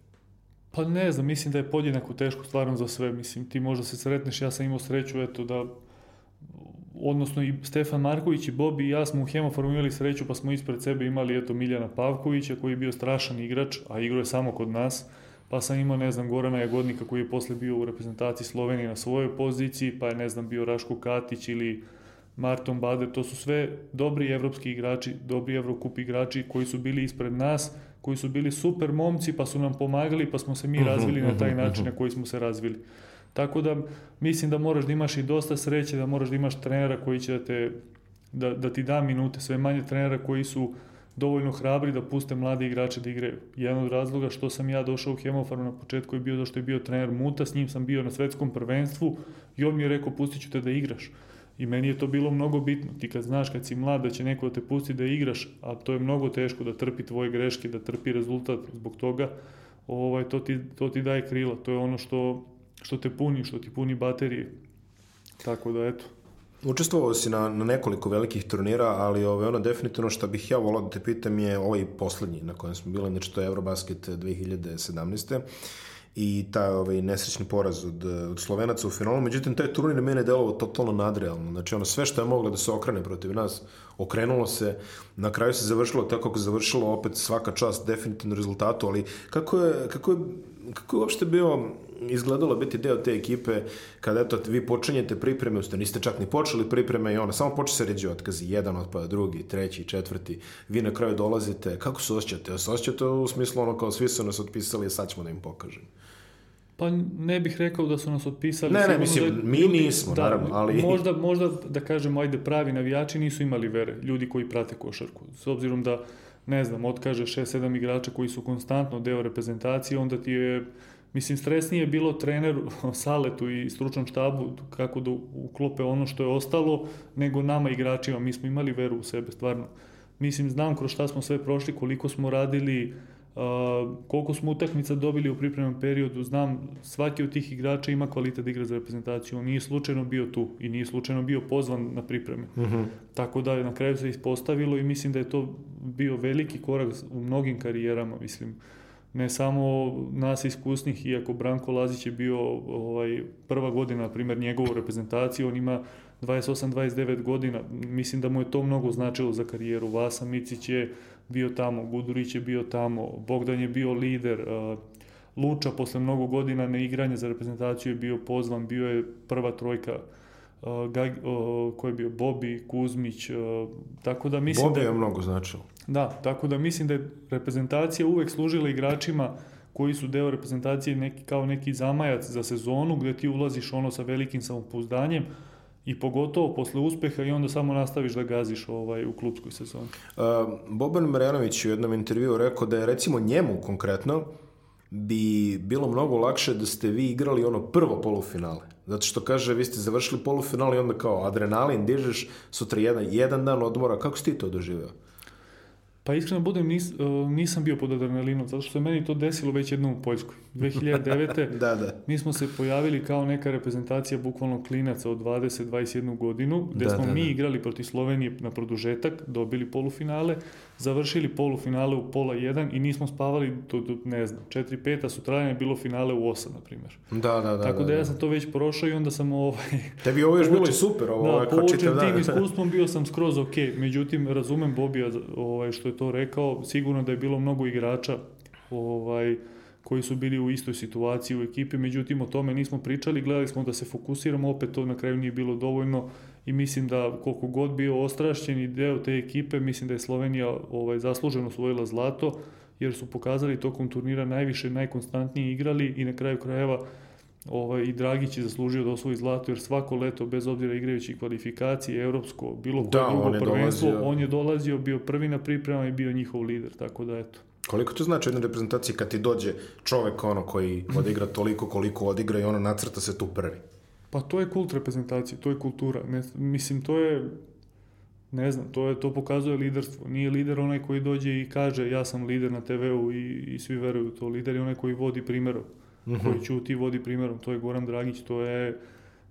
Pa ne znam, mislim da je podjednako teško stvarno za sve. Mislim, ti možda se sretneš, ja sam imao sreću, eto, da odnosno i Stefan Marković i Bobi i ja smo u Hemofarmu imali sreću pa smo ispred sebe imali eto Miljana Pavkovića koji je bio strašan igrač, a igrao je samo kod nas. Pa sam imao, ne znam, Gorana Jagodnika koji je posle bio u reprezentaciji Slovenije na svojoj poziciji, pa je, ne znam, bio Raško Katić ili Marton Bader. To su sve dobri evropski igrači, dobri Evrokup igrači koji su bili ispred nas, koji su bili super momci pa su nam pomagali pa smo se mi mhm, razvili na taj mhm, način mhm. na koji smo se razvili. Tako da mislim da moraš da imaš i dosta sreće, da moraš da imaš trenera koji će da, te, da, da ti da minute, sve manje trenera koji su dovoljno hrabri da puste mlade igrače da igraju. Jedan od razloga što sam ja došao u Hemofarm na početku je bio zašto je bio trener Muta, s njim sam bio na svetskom prvenstvu i on mi je rekao pustit ću te da igraš. I meni je to bilo mnogo bitno. Ti kad znaš kad si mlad da će neko da te pusti da igraš, a to je mnogo teško da trpi tvoje greške, da trpi rezultat zbog toga, ovaj, to, ti, to ti daje krila. To je ono što što te puni, što ti puni baterije. Tako da, eto. Učestvovao si na, na nekoliko velikih turnira, ali ove, ono definitivno što bih ja volao da te pitam je ovaj poslednji na kojem smo bili, znači to je Eurobasket 2017 i taj ovaj, nesrećni poraz od, od Slovenaca u finalu. Međutim, taj turnir mene delovo totalno nadrealno. Znači, ono, sve što je moglo da se okrene protiv nas, okrenulo se. Na kraju se završilo tako kako završilo, opet svaka čast definitivno rezultatu, ali kako je, kako je, kako je uopšte bio izgledalo biti deo te ekipe kada eto vi počinjete pripreme, usto niste čak ni počeli pripreme i ona samo počne se ređe otkazi, jedan otpada, drugi, treći, četvrti, vi na kraju dolazite, kako se osjećate? Se osjećate u smislu ono kao svi su nas otpisali, sad ćemo da im pokažem. Pa ne bih rekao da su nas otpisali. Ne, ne, mislim, da, mi ljudi, nismo, da, naravno, ali... Možda, možda, da kažemo, ajde, pravi navijači nisu imali vere, ljudi koji prate košarku. S obzirom da, ne znam, otkaže 6-7 igrača koji su konstantno deo reprezentacije, onda ti je Mislim, stresnije je bilo treneru, Saletu i stručnom štabu kako da uklope ono što je ostalo, nego nama igračima. Mi smo imali veru u sebe, stvarno. Mislim, znam kroz šta smo sve prošli, koliko smo radili, koliko smo utakmica dobili u pripremnom periodu, znam svaki od tih igrača ima kvalitet da igra za reprezentaciju, on nije slučajno bio tu i nije slučajno bio pozvan na pripreme. Uh mhm. -huh. Tako da je na kraju se ispostavilo i mislim da je to bio veliki korak u mnogim karijerama, mislim ne samo nas iskusnih, iako Branko Lazić je bio ovaj, prva godina, na primjer, njegovu reprezentaciju, on ima 28-29 godina, mislim da mu je to mnogo značilo za karijeru. Vasa Micić je bio tamo, Gudurić je bio tamo, Bogdan je bio lider, Luča posle mnogo godina neigranja za reprezentaciju je bio pozvan, bio je prva trojka uh, Gag, uh, ko je bio Bobi, Kuzmić, tako da mislim Bobi da je mnogo značilo. Da, tako da mislim da je reprezentacija uvek služila igračima koji su deo reprezentacije neki, kao neki zamajac za sezonu gde ti ulaziš ono sa velikim samopouzdanjem, i pogotovo posle uspeha i onda samo nastaviš da gaziš ovaj, u klubskoj sezoni. Uh, Boban Marjanović u jednom intervju rekao da je recimo njemu konkretno bi bilo mnogo lakše da ste vi igrali ono prvo polufinale. Zato što kaže, vi ste završili polufinale i onda kao adrenalin dižeš, sutra jedan, jedan dan odmora. Kako si ti to doživeo? Pa iskreno budem, nis, e, nisam bio pod adrenalinom, zato što se meni to desilo već jednom u Poljskoj. 2009. da, da. mi smo se pojavili kao neka reprezentacija bukvalno klinaca od 20-21 godinu, gde da, smo da, mi da. igrali protiv Slovenije na produžetak, dobili polufinale, završili polufinale u pola 1 i nismo spavali do, do ne znam, 4-5, a sutradan je bilo finale u 8, na primjer. Da, da, da. Tako da, da, ja sam to već prošao i onda sam ovaj... Tebi ovo još bilo super, ovo da, ovaj, kao čitav tim iskustvom bio sam skroz ok, međutim, razumem Bobija ovaj, što je to rekao, sigurno da je bilo mnogo igrača ovaj, koji su bili u istoj situaciji u ekipi, međutim o tome nismo pričali, gledali smo da se fokusiramo, opet to na kraju nije bilo dovoljno i mislim da koliko god bio ostrašćen deo te ekipe, mislim da je Slovenija ovaj, zasluženo osvojila zlato, jer su pokazali tokom turnira najviše, najkonstantnije igrali i na kraju krajeva ovaj, i Dragić je zaslužio da osvoji zlato, jer svako leto, bez obzira igrajući kvalifikacije, evropsko, bilo koje da, drugo prvenstvo, dolazio... on je dolazio, bio prvi na priprema i bio njihov lider, tako da eto. Koliko to znači jednoj reprezentaciji kad ti dođe čovek ono koji odigra toliko koliko odigra i ono nacrta se tu prvi? Pa to je kult reprezentacije, to je kultura. Ne, mislim, to je, ne znam, to, je, to pokazuje liderstvo. Nije lider onaj koji dođe i kaže ja sam lider na TV-u i, i svi veruju to. Lider je onaj koji vodi primjerom. Mm -hmm. Koji ćuti vodi primjerom. To je Goran Dragić, to je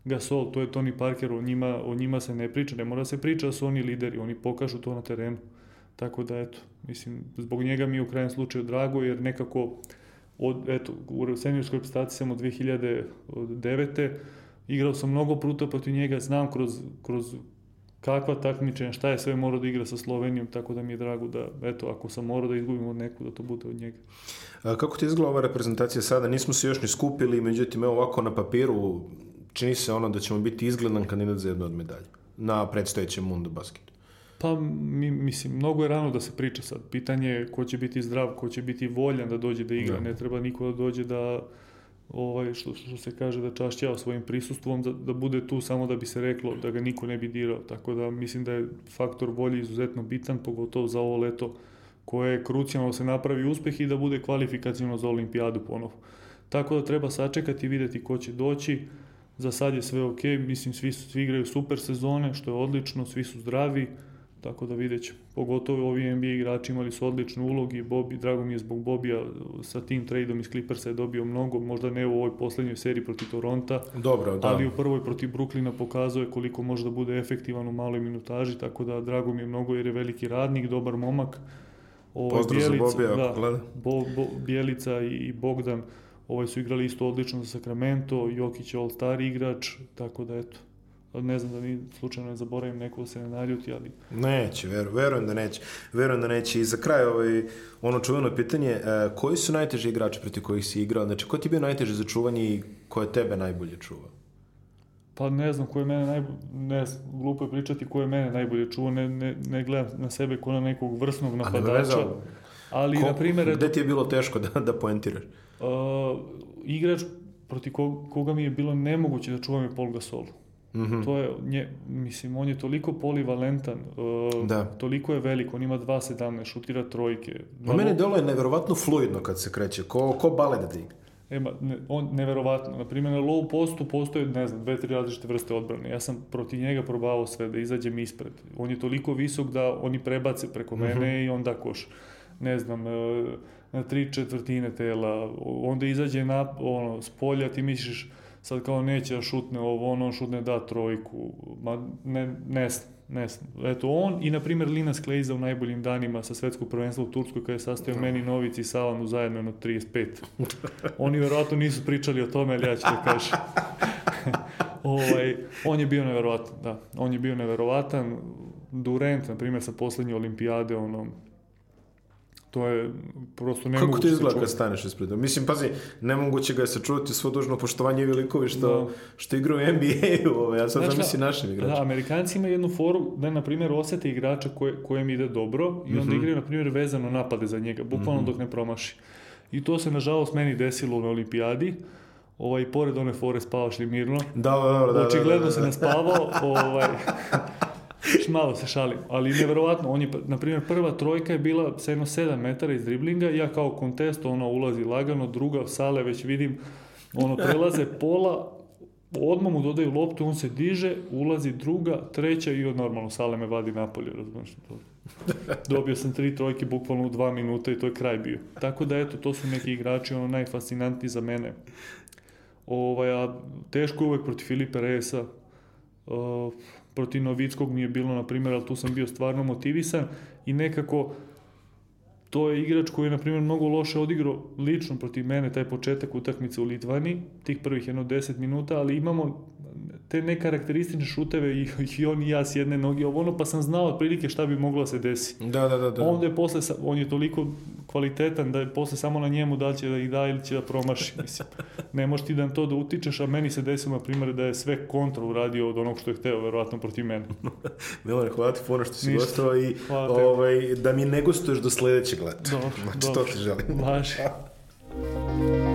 Gasol, to je Tony Parker, o njima, o njima se ne priča. Ne mora se priča da su oni lideri, oni pokažu to na terenu. Tako da, eto, mislim, zbog njega mi je u krajem slučaju drago, jer nekako, od, eto, u seniorskoj reprezentaciji sam od 2009 igrao sam mnogo pruta protiv njega, znam kroz, kroz kakva takmičenja, šta je sve morao da igra sa Slovenijom, tako da mi je drago da, eto, ako sam morao da izgubim od neku, da to bude od njega. A kako ti izgleda ova reprezentacija sada? Nismo se još ni skupili, međutim, evo ovako na papiru čini se ono da ćemo biti izgledan kandidat za jednu od medalja na predstojećem mundu basketu. Pa, mi, mislim, mnogo je rano da se priča sad. Pitanje je ko će biti zdrav, ko će biti voljan da dođe da igra. Da. Ne treba niko da dođe da ovaj, što, što se kaže da čašćava svojim prisustvom, da, da bude tu samo da bi se reklo da ga niko ne bi dirao. Tako da mislim da je faktor volje izuzetno bitan, pogotovo za ovo leto koje je krucijalno da se napravi uspeh i da bude kvalifikacijno za olimpijadu ponovo. Tako da treba sačekati i videti ko će doći. Za sad je sve ok, mislim svi, svi igraju super sezone, što je odlično, svi su zdravi tako da vidjet ćemo. Pogotovo ovi NBA igrači imali su odlične ulogi, Bobi, drago mi je zbog Bobija sa tim tradeom iz Clippersa je dobio mnogo, možda ne u ovoj poslednjoj seriji protiv Toronta, Dobro, da. ali u prvoj protiv Bruklina pokazuje koliko može da bude efektivan u maloj minutaži, tako da drago mi je mnogo jer je veliki radnik, dobar momak. Ovo, Pozdrav Bjelica, za Bobija, da, gleda. Bo, Bo, Bjelica i, i Bogdan ovaj su igrali isto odlično za Sacramento, Jokić je all-star igrač, tako da eto, ne znam da ni slučajno ne zaboravim neko da se ne naljuti, ali... Neće, ver, verujem da neće. Verujem da neće. I za kraj ovaj, ono čuveno pitanje, e, koji su najteži igrači protiv kojih si igrao? Znači, ko ti je bio najteži za čuvanje i ko je tebe najbolje čuvao? Pa ne znam ko je mene najbolje, ne znam, glupo je pričati ko je mene najbolje čuvao, ne, ne, ne gledam na sebe ko na nekog vrsnog napadača. Ali, ko, na primjer... Gde ti je bilo teško da, da poentiraš? Uh, igrač protiv koga mi je bilo nemoguće da čuvam je Paul Gasol. Mm -hmm. To je, nje, mislim, on je toliko polivalentan, uh, da. toliko je velik, on ima 2.17, šutira trojke. Mnogo... mene delo je neverovatno fluidno kad se kreće, ko, ko balet da igra. E, ne, on, neverovatno. Na primjer, na low postu postoje, ne znam, dve, tri različite vrste odbrane. Ja sam protiv njega probao sve, da izađem ispred. On je toliko visok da oni prebace preko mene mm -hmm. i onda koš. Ne znam, e, na tri četvrtine tela, onda izađe na, ono, s polja, ti misliš, sad kao neće da šutne ovo, ono, on šutne da trojku, ma ne, ne ne Eto, on i, na primjer, Linas Kleiza u najboljim danima sa svetskog prvenstva u Turskoj, kada je sastavio meni Novici i Savanu zajedno jedno 35. Oni verovatno nisu pričali o tome, ali ja ću da kažem. ovaj, on je bio neverovatan, da. On je bio neverovatan. Durant, na primjer, sa poslednje olimpijade, ono, to je prosto nemoguće. Kako ti izgleda kad staneš ispred? Mislim, pazi, nemoguće ga je sačuvati svo dužno poštovanje velikovi što, da. što igra u NBA-u, ovaj, ja sad znači, zamisli našim igračima. Da, Amerikanci imaju jednu foru da, na primjer, osete igrača koje, kojem ide dobro i onda mm -hmm. igraju, na primjer, vezano napade za njega, bukvalno mm -hmm. dok ne promaši. I to se, nažalost, meni desilo na olimpijadi ovaj, pored one fore spavaš li mirno. Da, da, da. da Očigledno da, da, da. se ne spavao, ovaj, Malo se šalim, ali nevjerovatno, on je, na primjer, prva trojka je bila sa jedno 7 metara iz driblinga, ja kao kontest, ona ulazi lagano, druga sale već vidim, ono, prelaze pola, odmah mu dodaju loptu, on se diže, ulazi druga, treća i od normalno sale me vadi napolje, razumiješ to. Dobio sam tri trojke bukvalno u dva minuta i to je kraj bio. Tako da eto, to su neki igrači ono najfascinantniji za mene. Ovaj, a teško je uvek protiv Filipe Reyesa. Uh, protiv Novickog mi je bilo, na primjer, ali tu sam bio stvarno motivisan i nekako to je igrač koji je, na primjer, mnogo loše odigrao lično protiv mene taj početak utakmice u Litvani, tih prvih jedno 10 minuta, ali imamo te nekarakteristične šuteve i, i on i ja s jedne noge, ovo ono, pa sam znao otprilike šta bi moglo da se desi. Da, da, da. da. Onda je posle, on je toliko kvalitetan da je posle samo na njemu da li će da ih da ili će da promaši, mislim. Ne možeš ti da to da utičeš, a meni se desilo, na primjer, da je sve kontra uradio od onog što je hteo, verovatno, protiv mene. Milane, hvala ti puno što si Ništa. gostao i ovaj, da mi ne gostuješ do sledećeg leta. Dobro, znači, dobro. to ti želim. Važi.